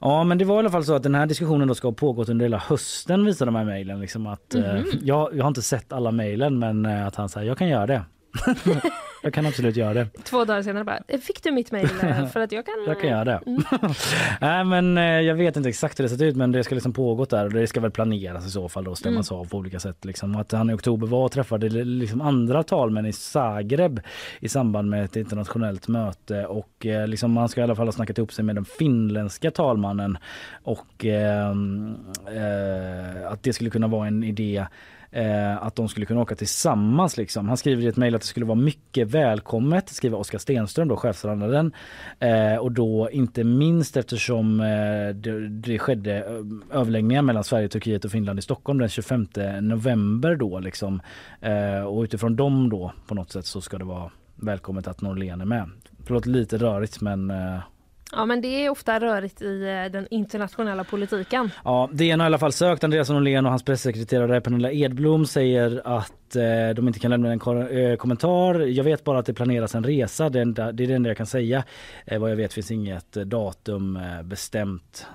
Ja men det var i alla fall så att den här diskussionen då ska ha pågått under hela hösten visar de här mejlen. Liksom att, eh, Mhm. jag, jag har inte sett alla mejlen men eh, att han säger jag kan göra det. jag kan absolut göra det. Två dagar senare bara, "Eh, fick du mitt mejl? eh, För att jag kan... Jag kan göra det. Mm. Nej men eh, jag vet inte exakt hur det sett ut men det ska liksom pågått där och det ska väl planeras i så fall och stämmas Mm. av på olika sätt. Liksom. Och att han i oktober var och träffade liksom andra talmän i Zagreb i samband med ett internationellt möte och liksom han ska i alla fall ha snackat ihop sig med den finländska talmannen och eh, eh, att det skulle kunna vara en idé Eh, att de skulle kunna åka tillsammans. Liksom. Han skriver i ett mejl att det skulle vara mycket välkommet, skriver Oskar Stenström, då, chefsförhandlaren. Eh, och då inte minst eftersom eh, det, det skedde eh, överläggningar mellan Sverige, Turkiet och Finland i Stockholm den 25 november. Då, liksom. eh, och utifrån dem då på något sätt så ska det vara välkommet att Norlén är med. Det låter lite rörigt men eh, Ja men det är ofta rörigt i eh, den internationella politiken. Ja, DN har i alla fall sökt Andreas Norlén och hans pressekreterare Pernilla Edblom säger att eh, de inte kan lämna en ko- eh, kommentar. Jag vet bara att det planeras en resa. Det, enda, det är det enda jag kan säga. Eh, vad jag vet finns inget eh, datum bestämt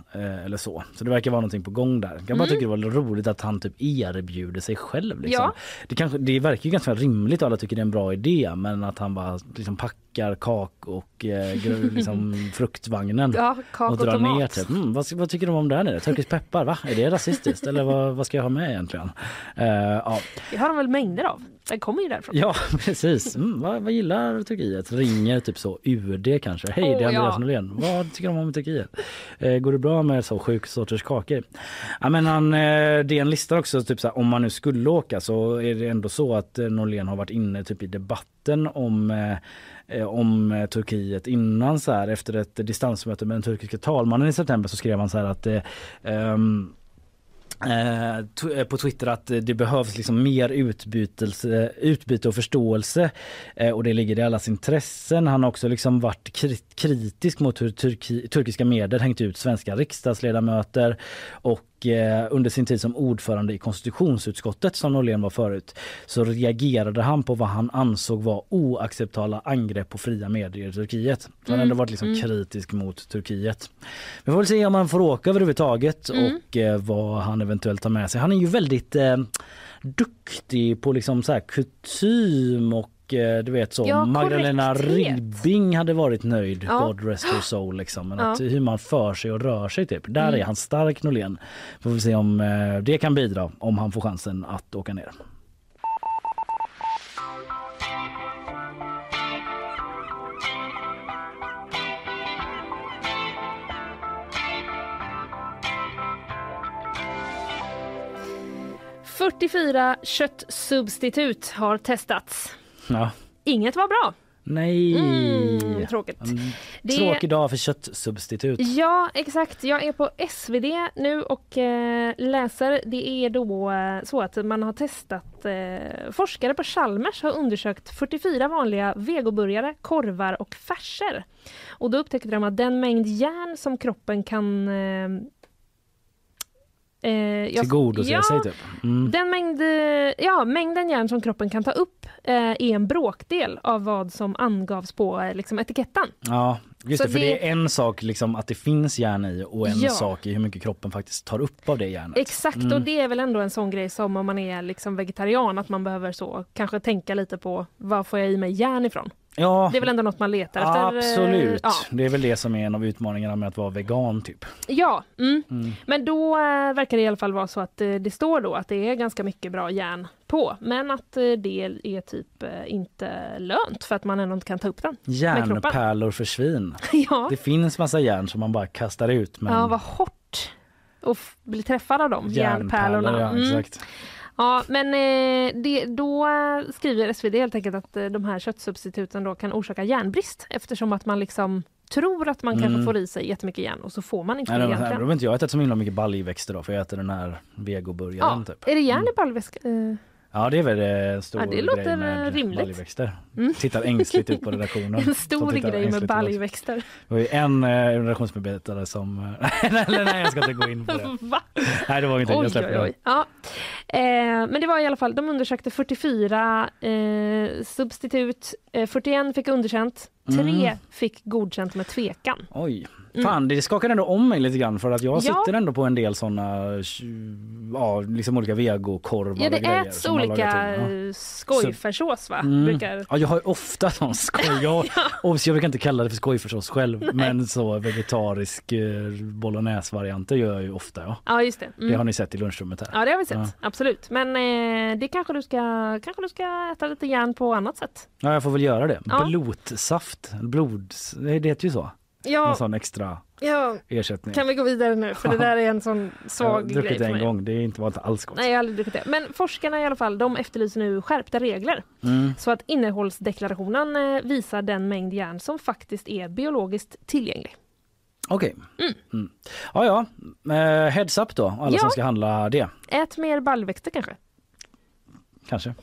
eller så. Så det verkar vara någonting på gång där. Jag bara Mm. tycker det var roligt att han typ erbjuder sig själv. Liksom. Ja. Det, kanske, det verkar ju ganska rimligt och alla tycker det är en bra idé men att han bara liksom packar kak och eh, liksom fruktvagnen Ja, och drar tomat. ner typ. Mm, vad, vad tycker de om det här nere? Turkisk peppar, va? Är det rasistiskt? Eller vad, vad ska jag ha med egentligen? Eh, ja. Det har de väl mängder av. Den kommer ju därifrån. ja, precis. Mm, vad, vad gillar Turkiet? Ringer typ så UD kanske. Hej, det är Andreas ja. Norlén. Vad tycker de om Turkiet? Eh, går det bra med så sjuk sorters kakor? Ja, men han, eh, DN listar också typ så här, om man nu skulle åka så är det ändå så att eh, Norlén har varit inne typ i debatten om eh, eh, om eh, Turkiet innan så här efter ett distansmöte med den turkiska talmannen i september så skrev han så här att eh, Eh, eh, på Twitter att det behövs liksom mer utbytelse, utbyte och förståelse eh, och det ligger i allas intressen. Han har också liksom varit kritisk mot hur turki, turkiska medier hängt ut svenska riksdagsledamöter och och eh, under sin tid som ordförande i konstitutionsutskottet som Norlén var förut så reagerade han på vad han ansåg var oacceptabla angrepp på fria medier i Turkiet. Så Han Mm, ändå varit liksom mm. kritisk mot Turkiet. Vi får väl se om han får åka överhuvudtaget Mm. och eh, vad han eventuellt tar med sig. Han är ju väldigt eh, duktig på liksom så här kutym och eh, du vet så Ja, Magdalena. Ribbing hade varit nöjd, Ja. God rest her soul liksom. Men Ja. att hur man för sig och rör sig typ. Där Mm. är han stark Norlén. Får vi se om eh, det kan bidra om han får chansen att åka ner. - 44 köttsubstitut har testats. Ja. Inget var bra. Nej. Mm, tråkigt. Mm. Det- Tråkig dag för köttsubstitut. Ja, exakt. Jag är på SvD nu och eh, läser. Det är då eh, så att man har testat, eh, forskare på Chalmers har undersökt 44 vanliga vegoburgare, korvar och färser. Och då upptäckte de att den mängd järn som kroppen kan eh, Eh, jag- Tillgodose ja, sig typ. Mm. Den mängd, eh, ja, mängden järn som kroppen kan ta upp eh, är en bråkdel av vad som angavs på eh, liksom, etiketten. Ja, just det, för det- det är en sak liksom att det finns järn i och en Ja. sak i hur mycket kroppen faktiskt tar upp av det järnet. Exakt, Mm. och det är väl ändå en sån grej som om man är liksom vegetarian, att man behöver så kanske tänka lite på var får jag i mig järn ifrån? Ja, Det är väl ändå något man letar efter? eh, absolut. Ja, Det är väl det som är en av utmaningarna med att vara vegan typ. ja mm. Mm. men då eh, verkar det i alla fall vara så att eh, det står då att det är ganska mycket bra järn på, men att det är typ inte lönt för att man ändå inte kan ta upp den. Järnpärlor för svin. Ja. Det finns massa järn som man bara kastar ut. Men Ja, vad hårt att bli träffad av dem, järnpärlorna. Ja, Mm. exakt. Ja, men eh, det, då skriver SvD helt enkelt att eh, de här köttsubstituten då kan orsaka järnbrist eftersom att man liksom tror att man kanske Mm. får i sig jättemycket järn och så får man inte Nej, det egentligen. har inte jag ätit så himla mycket baljväxter då för jag äter den här vegoburgaren Ja, typ. är det järn i baljväska? Eh, Ja det är väl en stor Ja, det låter, grej med eh, rimligt. baljväxter. Mm. Tittar ängsligt ut på redaktionen. en stor grej med baljväxter. Det var ju en eh, redaktionsmedarbetare som... Eller nej jag ska inte gå in på det. Va? Nej det var inte jag Oj, släpper oj, oj. Ja. Eh, men det var i alla fall, de undersökte 44 eh, substitut, eh, 41 fick underkänt, 3 Mm. fick godkänt med tvekan. Oj. Mm. Fan det skakar ändå om mig lite grann för att jag Ja. sitter ändå på en del såna ja, liksom olika vegokorvar Ja, det äts olika. Ja. skojfärssås va? Mm. Brukar... Ja, jag har ju ofta sån skoj. Jag, obs, jag brukar inte kalla det för skojfärssås själv men så vegetarisk eh, bolognese-varianter gör jag ju ofta. Ja. Ja, just det. Mm. Det har ni sett i lunchrummet här. Ja, det har vi sett. Ja. Absolut. Men eh, det kanske du, ska, kanske du ska äta lite järn på annat sätt. Ja, jag får väl göra det. Ja. Blodsaft, blod, det heter ju så. Ja. En sån extra Ja, ersättning. kan vi gå vidare nu? För det där är en sån jag svag har grej druckit för det en mig. gång, det är inte, var inte alls gott. Nej, jag har aldrig druckit det. Men forskarna i alla fall, de efterlyser nu skärpta regler. Mm. Så att innehållsdeklarationen eh, visar den mängd järn som faktiskt är biologiskt tillgänglig. Okej. Mm. Ja, ja. Eh, heads up då, alla Ja. som ska handla det. Ät mer baljväxter kanske? Kanske.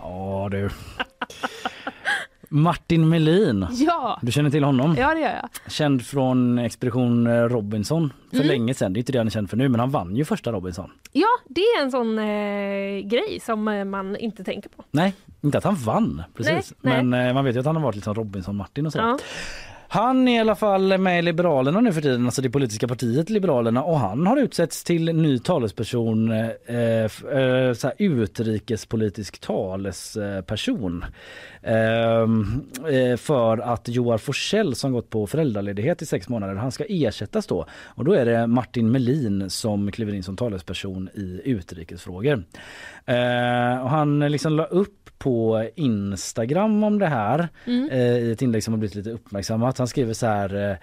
Ja du. Martin Melin. Ja! Du känner till honom? Ja, det gör jag. Känd från Expedition eh, Robinson för Mm. länge sedan. Det är inte det han är känd för nu men han vann ju första Robinson. Ja, det är en sån eh, grej som eh, man inte tänker på. Nej, inte att han vann precis. Nej, nej. Men eh, man vet ju att han har varit liksom Robinson-Martin och så. Ja. Han är i alla fall med i Liberalerna nu för tiden, alltså det politiska partiet Liberalerna och han har utsetts till ny talesperson, eh, eh, så här, utrikespolitisk talesperson. Ehm, eh, för att Joar Forsell som gått på föräldraledighet i sex månader, han ska ersättas då. Och då är det Martin Melin som kliver in som talesperson i utrikesfrågor. Eh, och han liksom la upp på Instagram om det här Mm. eh, i ett inlägg som har blivit lite uppmärksammat. Han skriver så här eh,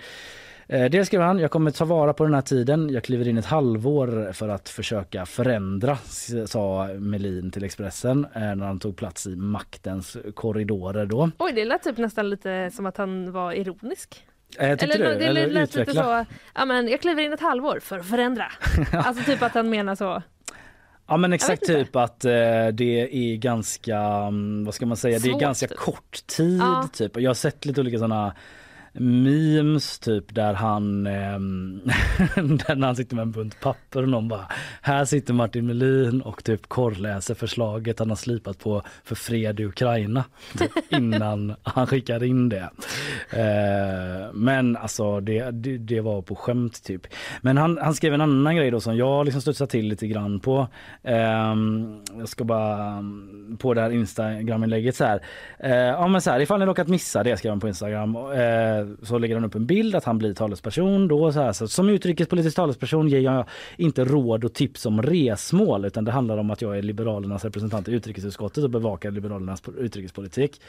Eh, Dels skriver han, jag kommer ta vara på den här tiden. Jag kliver in ett halvår för att försöka förändra, sa Melin till Expressen eh, när han tog plats i maktens korridorer då. Oj, det lät typ nästan lite som att han var ironisk. Eh, Eller, du? det Eller lät lite utveckla? så, ja men jag kliver in ett halvår för att förändra. Alltså typ att han menar så. Ja men exakt typ att eh, det är ganska, mm, vad ska man säga, det är Svårt, ganska typ. kort tid Ja. typ. Jag har sett lite olika sådana memes typ där han ehm, där han sitter med en bunt papper och någon bara här sitter Martin Melin och typ korrläser förslaget han har slipat på för fred i Ukraina typ, innan han skickar in det. Eh, men alltså det, det, det var på skämt typ. Men han, han skrev en annan grej då som jag liksom studsade till lite grann på. Ehm, jag ska bara på det här Instagram-inlägget så här. Eh, ja men så här ifall ni råkat missa det skrev han på Instagram eh, så lägger han upp en bild att han blir talesperson då så här så som utrikespolitisk talesperson ger jag inte råd och tips om resmål utan det handlar om att jag är Liberalernas representant i utrikesutskottet och bevakar Liberalernas utrikespolitik.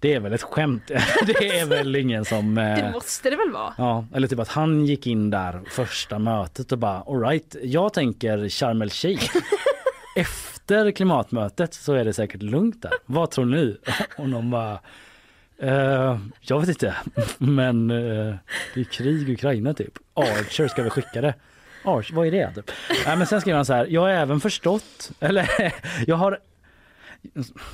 Det är väl ett skämt. det är väl ingen som... eh, Det måste det väl vara? Ja, eller typ att han gick in där första mötet och bara alright, jag tänker Sharm el Sheikh. Efter klimatmötet så är det säkert lugnt där. Vad tror ni? Och någon bara eh, jag vet inte, men eh, det är krig i Ukraina typ. Archer ska vi skicka det. Arch, vad är det? Typ. Nej, men sen skriver han så här, jag har även förstått, eller jag har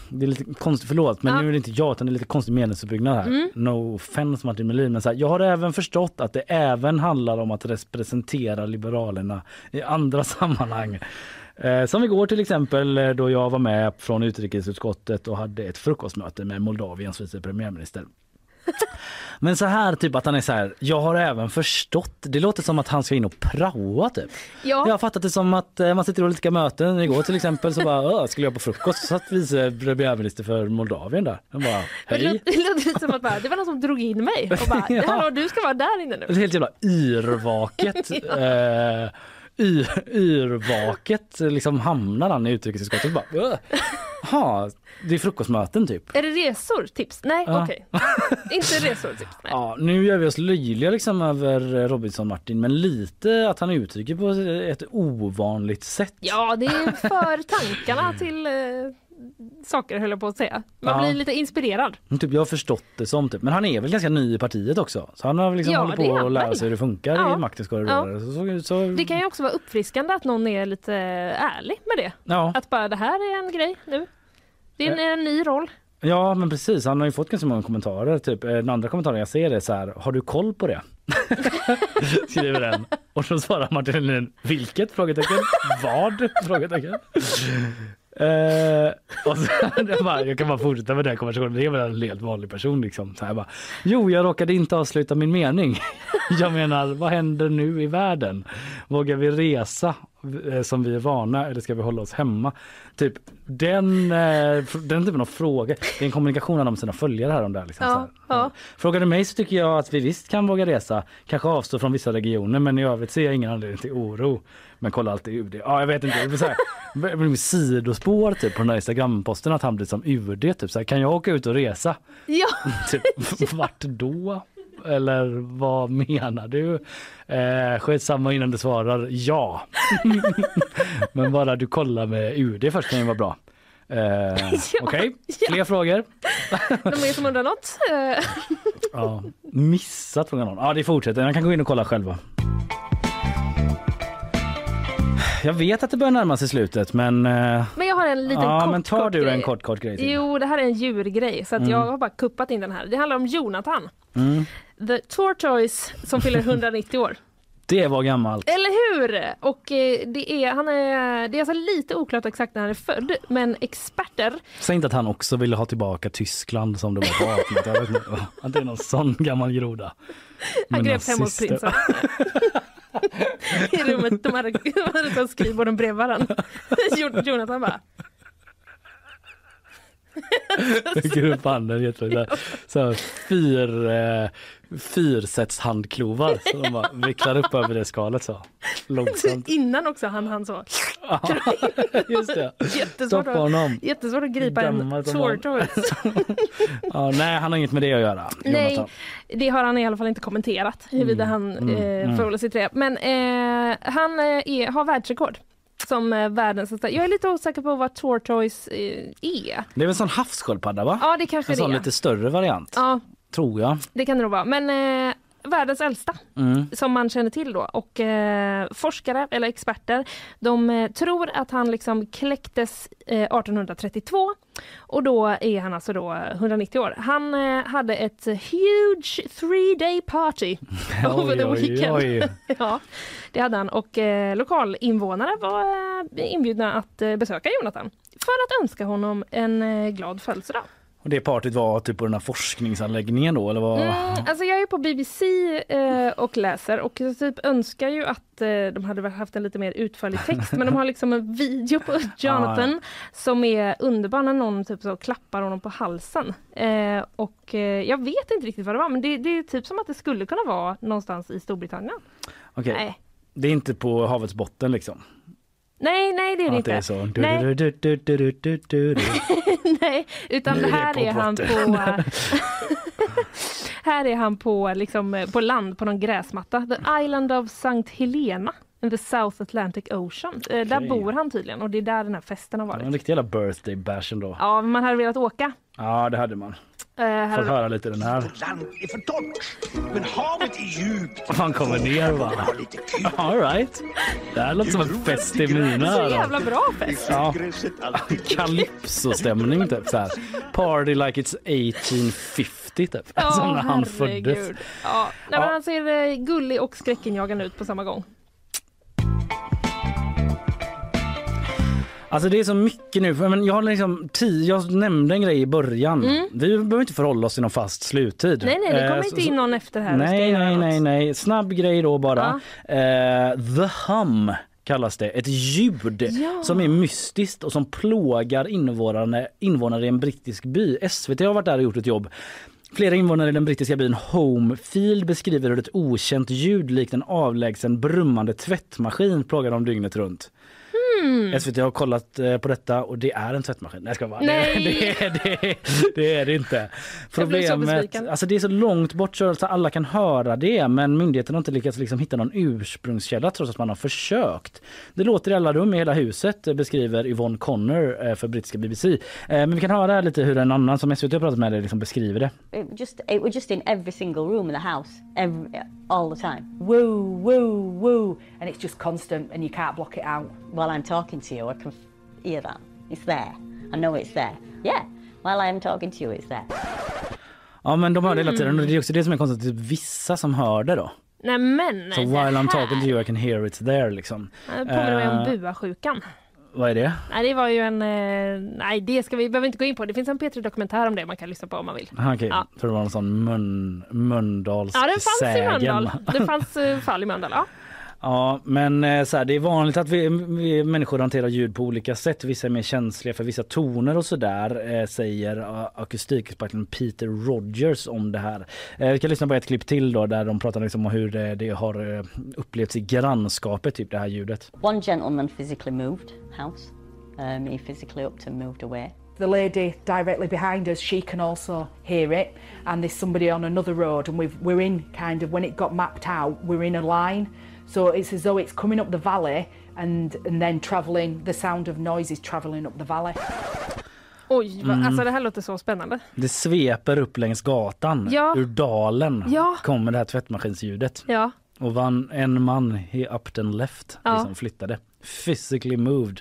det är lite konstigt, förlåt men Ja. nu är det inte jag utan det är lite konstig meningsuppbyggnad här. Mm. No offense Martin Melin men så här, jag har även förstått att det även handlar om att representera Liberalerna i andra sammanhang. Eh, som igår till exempel eh, då jag var med från utrikesutskottet och hade ett frukostmöte med Moldaviens vice premiärminister. Men så här typ att han är så här, jag har även förstått, det låter som att han ska in och praoa typ. Ja. Jag har fattat det som att eh, man sitter i olika möten. Igår till exempel så bara, "Åh, skulle jag på frukost så satt vice premiärminister för Moldavien där. Jag bara, Det hej. det låter som att bara, det var någon som drog in mig och bara, Ja. hallå du ska vara där inne Det är nu. helt jävla yrvaket. eh, yr, yrvaket liksom hamnar han i utrikesutskottet och bara, "Åh, ha, det är frukostmöten typ. Är det resor? Tips? Nej, Ja. okej. Inte resor tips. Nej. Ja, nu gör vi oss löjliga liksom över Robinson Martin men lite att han uttrycker på ett ovanligt sätt. Ja, det är för tankarna till eh, saker höll jag på att säga. Man Ja. blir lite inspirerad. Men Typ, jag har förstått det som typ. Men han är väl ganska ny i partiet också. Så han har liksom Ja, hållit på att lära sig hur det funkar Ja. i maktens korridorer. Så, så, så, Det kan ju också vara uppfriskande att någon är lite ärlig med det. Ja. Att bara det här är en grej nu. Det är en, en ny roll. Ja men precis, han har ju fått ganska många kommentarer. Typ, eh, den andra kommentaren jag ser är så här, har du koll på det? Skriver den. Och så svarar Martin Helin, vilket? Frågetecken. Vad? Frågetecken. Eh, och så, jag, bara, jag kan bara fortsätta med den konversationen. Det är väl en helt vanlig person liksom. Så här bara, jo, jag råkade inte avsluta min mening. jag menar, vad händer nu i världen? Vågar vi resa eh, som vi är vana eller ska vi hålla oss hemma? Typ den, eh, den typen av frågor. Det är en kommunikation han har med sina följare här om det. här, Liksom, här. Ja, ja. Frågar du mig så tycker jag att vi visst kan våga resa, kanske avstå från vissa regioner men i övrigt ser jag ingen anledning till oro. Men kolla alltid UD. Ja jag vet inte, det så här, sidospår typ på den där Instagram-posten att han blir som UD typ så här, kan jag åka ut och resa? Ja, Typ, vart då? Eller vad menar du? Eh, skitsamma innan du svarar ja. Men bara du kollar med UD först kan ju vara bra. Eh, Okej, fler frågor? de är som undrar något. Ja, missat frågan någon. Ja, det fortsätter. Jag kan gå in och kolla själva. Jag vet att det börjar närma sig slutet men... eh, Men jag har en liten ja, kort, men tar du en kort, kort grej till? Jo, det här är en djurgrej så att Mm. jag har bara kuppat in den här. Det handlar om Jonathan, Mm. the tortoise som fyller 190 år. Det var gammalt. Eller hur? Och eh, det är, han är, det är alltså lite oklart exakt när han är född, men experter Säg inte att han också ville ha tillbaka Tyskland som det var på 1800-talet. Att det är någon sån gammal groda. Han Med greps hemma hos prinsen. I rummet, de hade, de hade ett skrivbord bredvid varandra. Jonathan bara, Lägger upp handen så här, fyr, eh, fyrsätts handklovar. Så de bara vecklar upp över det skalet så. Långsamt. innan också han han så. Just det. Jättesvårt, Stoppa honom. att, jättesvårt att gripa en som han. tortoise. Ja, nej, han har inget med det att göra. Nej, Jonathan. det har han i alla fall inte kommenterat huruvida Mm, han mm, eh, mm. förhåller sig till det. Men eh, han eh, är, har världsrekord som eh, världens största. Jag är lite osäker på vad tortoise eh, är. Det är väl en sån havssköldpadda va? Ja, det kanske En sån lite större variant. Ja, Tror jag. det kan det nog vara. Men eh, världens äldsta Mm. som man känner till då. Och eh, forskare eller experter de eh, tror att han liksom kläcktes eh, 1832 och då är han alltså då 190 år. Han eh, hade ett huge three day party over the Oj, oj, weekend. oj. ja, det hade han och eh, lokalinvånare var eh, inbjudna att eh, besöka Jonathan för att önska honom en eh, glad födelsedag. Och det partyt var typ på den här forskningsanläggningen då eller vad? Mm, alltså jag är på BBC eh, och läser och jag typ önskar ju att eh, de hade haft en lite mer utförlig text men de har liksom en video på Jonathan som är underbar när någon typ så klappar honom på halsen. Eh, och eh, jag vet inte riktigt vad det var men det, det är typ som att det skulle kunna vara någonstans i Storbritannien. Okej. Nej. Det är inte på havets botten liksom? Nej, nej det är det Att inte. det är så. Nej. Du, du, du. Nej, utan Nu det är här är han på. Här är han på, liksom, på land på någon gräsmatta. The Island of St. Helena in the South Atlantic Ocean. Eh, Där bor han tydligen och det är där den här festen har varit. En riktig jävla birthday bash ändå. Ja, man hade velat åka. Ja det hade man. Eh, här höra lite den här. Land är för torrt, men havet är djupt. Han kommer ner och bara all right. Det här låter som en fest i mina Så öron. jävla bra fest. Ja. Calypso-stämning typ så här. Party like it's 1850 typ. Ja, som när han föddes. Ja, nej, men Ja. han ser eh, gullig och skräckinjagande ut på samma gång. Alltså det är så mycket nu. Men jag, har liksom tio, jag nämnde en grej i början. Mm. Vi behöver inte förhålla oss till någon fast sluttid. Nej, nej, det kommer Eh, inte in någon efter här Nej, nej, nej, nej. Snabb grej då bara. Eh, the hum kallas det. Ett ljud Ja. som är mystiskt och som plågar invånare, invånare i en brittisk by. SVT har varit där och gjort ett jobb. Flera invånare i den brittiska byn Homefield beskriver hur ett okänt ljud likt en avlägsen brummande tvättmaskin plågar dem dygnet runt. Hmm. SVT har kollat eh, på detta och det är en tvättmaskin. Nej, jag ska bara. Nej. Det, det, det, det är det inte. Problemet, alltså det är så långt bort så att alla kan höra det men myndigheten har inte lyckats liksom hitta någon ursprungskälla trots att man har försökt. Det låter i alla rum i hela huset eh, beskriver Yvonne Connor eh, för brittiska BBC. Men vi kan höra lite hur en annan som SVT har pratat med liksom beskriver det. It just it was just in every single room in the house, every, all the time. Woo, woo, woo, and it's just constant, and you can't block it out. While I'm talking to you, I can hear that. It's there. I know it's there. Yeah. While I'm talking to you, it's there. Ja men de hör det hela tiden och det är också det som är konstigt, typ vissa som hör det då. Nej men, Så det while I'm talking to you I can hear it's there liksom. Det påminner mig om buasjukan. Vad är det? Nej det var ju en, eh, nej det ska vi, behöver inte gå in på. Det finns en P3 dokumentär om det man kan lyssna på om man vill. Aha, Okej, Ja. för det var en sån mun, Mölndalsk Ja den fanns i. Mölndal. Det fanns eh, fall i Mölndal. Ja. Ja, men eh, så här, det är vanligt att vi, vi människor hanterar ljud på olika sätt. Vissa är mer känsliga för vissa toner och sådär, eh, säger eh, akustikexperten Peter Rogers om det här. Eh, vi kan lyssna på ett klipp till då där de pratar liksom om hur det, det har eh, upplevts i grannskapet, typ det här ljudet. One gentleman physically moved house. Um, he physically upped and moved away. The lady directly behind us, she can also hear it, and there's somebody on another road, and we've, we're in kind of when it got mapped out, we're in a line, so it's as though it's coming up the valley and and then travelling. The sound of noise is travelling up the valley. Oj, vad, Mm. alltså det här låter så spännande. Det sveper upp längs gatan. Ja. Ur dalen Ja. kommer det här tvättmaskinsljudet. Ja. Och van, en man, he upped and left, Ja. liksom flyttade. Physically moved,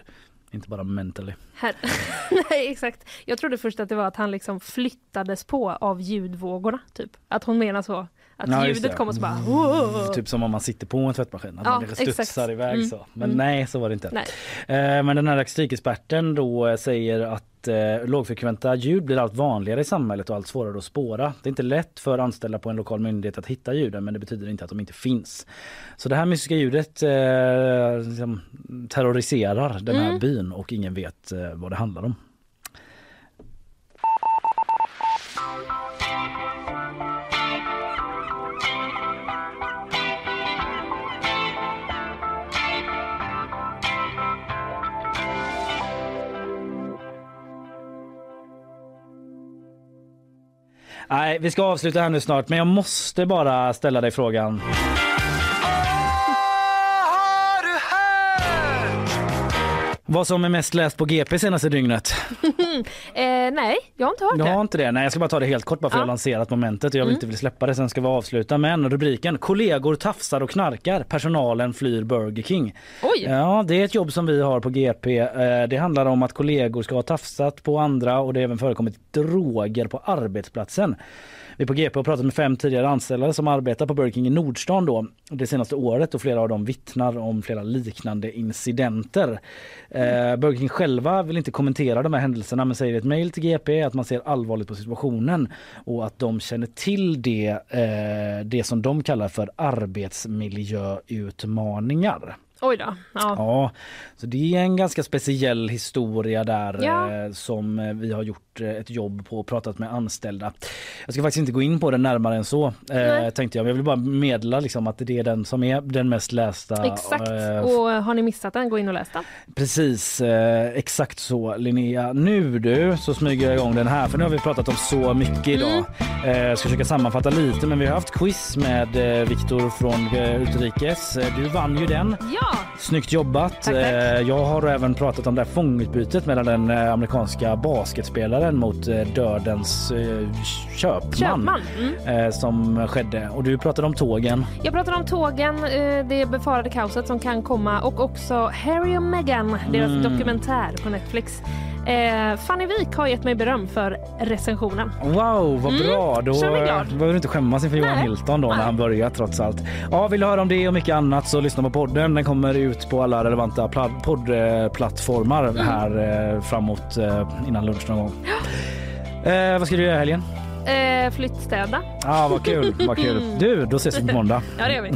inte bara mentally. Här. Nej exakt. Jag trodde först att det var att han liksom flyttades på av ljudvågorna. Typ. Att hon menar så. Att Ja, ljudet det. kom och så bara... "Wow." Typ som om man sitter på en tvättmaskin, att Ja, man liksom studsar iväg Mm. så. Men Mm. nej, så var det inte. Eh, men den här akustikexperten då eh, säger att eh, lågfrekventa ljud blir allt vanligare i samhället och allt svårare att spåra. Det är inte lätt för anställda på en lokal myndighet att hitta ljuden men det betyder inte att de inte finns. Så det här mystiska ljudet eh, liksom terroriserar den här Mm. byn och ingen vet eh, vad det handlar om. Nej, vi ska avsluta här nu snart men jag måste bara ställa dig frågan. Vad som är mest läst på GP senaste dygnet? eh, nej, jag har inte hört Jag det. har inte det. Nej, jag ska bara ta det helt kort bara för att Ja. jag har lanserat momentet och jag vill Mm. inte vill släppa det. Sen ska vi avsluta. Men rubriken kollegor tafsar och knarkar. Personalen flyr Burger King. Oj. Ja, det är ett jobb som vi har på GP. Eh, Det handlar om att kollegor ska ha tafsat på andra och det har även förekommit droger på arbetsplatsen. Vi på GP har pratat med fem tidigare anställda som arbetar på Burger King i Nordstan då det senaste året och flera av dem vittnar om flera liknande incidenter. Eh, Burger King själva vill inte kommentera de här händelserna men säger i ett mejl till GP att man ser allvarligt på situationen och att de känner till det, eh, det som de kallar för arbetsmiljöutmaningar. Oj då. Ja. Ja, så det är en ganska speciell historia där Ja. eh, som eh, vi har gjort eh, ett jobb på och pratat med anställda. Jag ska faktiskt inte gå in på den närmare än så eh, tänkte jag. Men jag vill bara meddela liksom att det är den som är den mest lästa. Exakt. Och har ni missat den, gå in och läs den. Precis, exakt så Linnea. Nu du så smyger jag igång den här för nu har vi pratat om så mycket idag. Eh, jag ska försöka sammanfatta lite men vi har haft quiz med Viktor från Utrikes. Du vann ju den. Ja! Snyggt jobbat. Tack, tack. Eh, Jag har även pratat om det här fångutbytet mellan den eh, amerikanska basketspelaren mot eh, dödens köpman, Köpman, mm. som skedde. Och du pratade om tågen. Jag pratar om tågen, det befarade kaoset som kan komma och också Harry och Meghan, deras Mm. dokumentär på Netflix. Eh, Fanny Wik har gett mig beröm för recensionen. Wow, vad Mm, bra! Då eh, glad. behöver du inte skämmas inför Johan Nej. Hilton då när han börjar trots allt. Ja, vill du höra om det och mycket annat så lyssna på podden. Den kommer ut på alla relevanta pla- poddplattformar Mm. här eh, framåt eh, innan lunch någon gång. Eh, vad ska du göra i helgen? Eh, flyttstäda. Ja, ah, vad kul, vad kul. Du, då ses vi på måndag. Ja, det gör vi.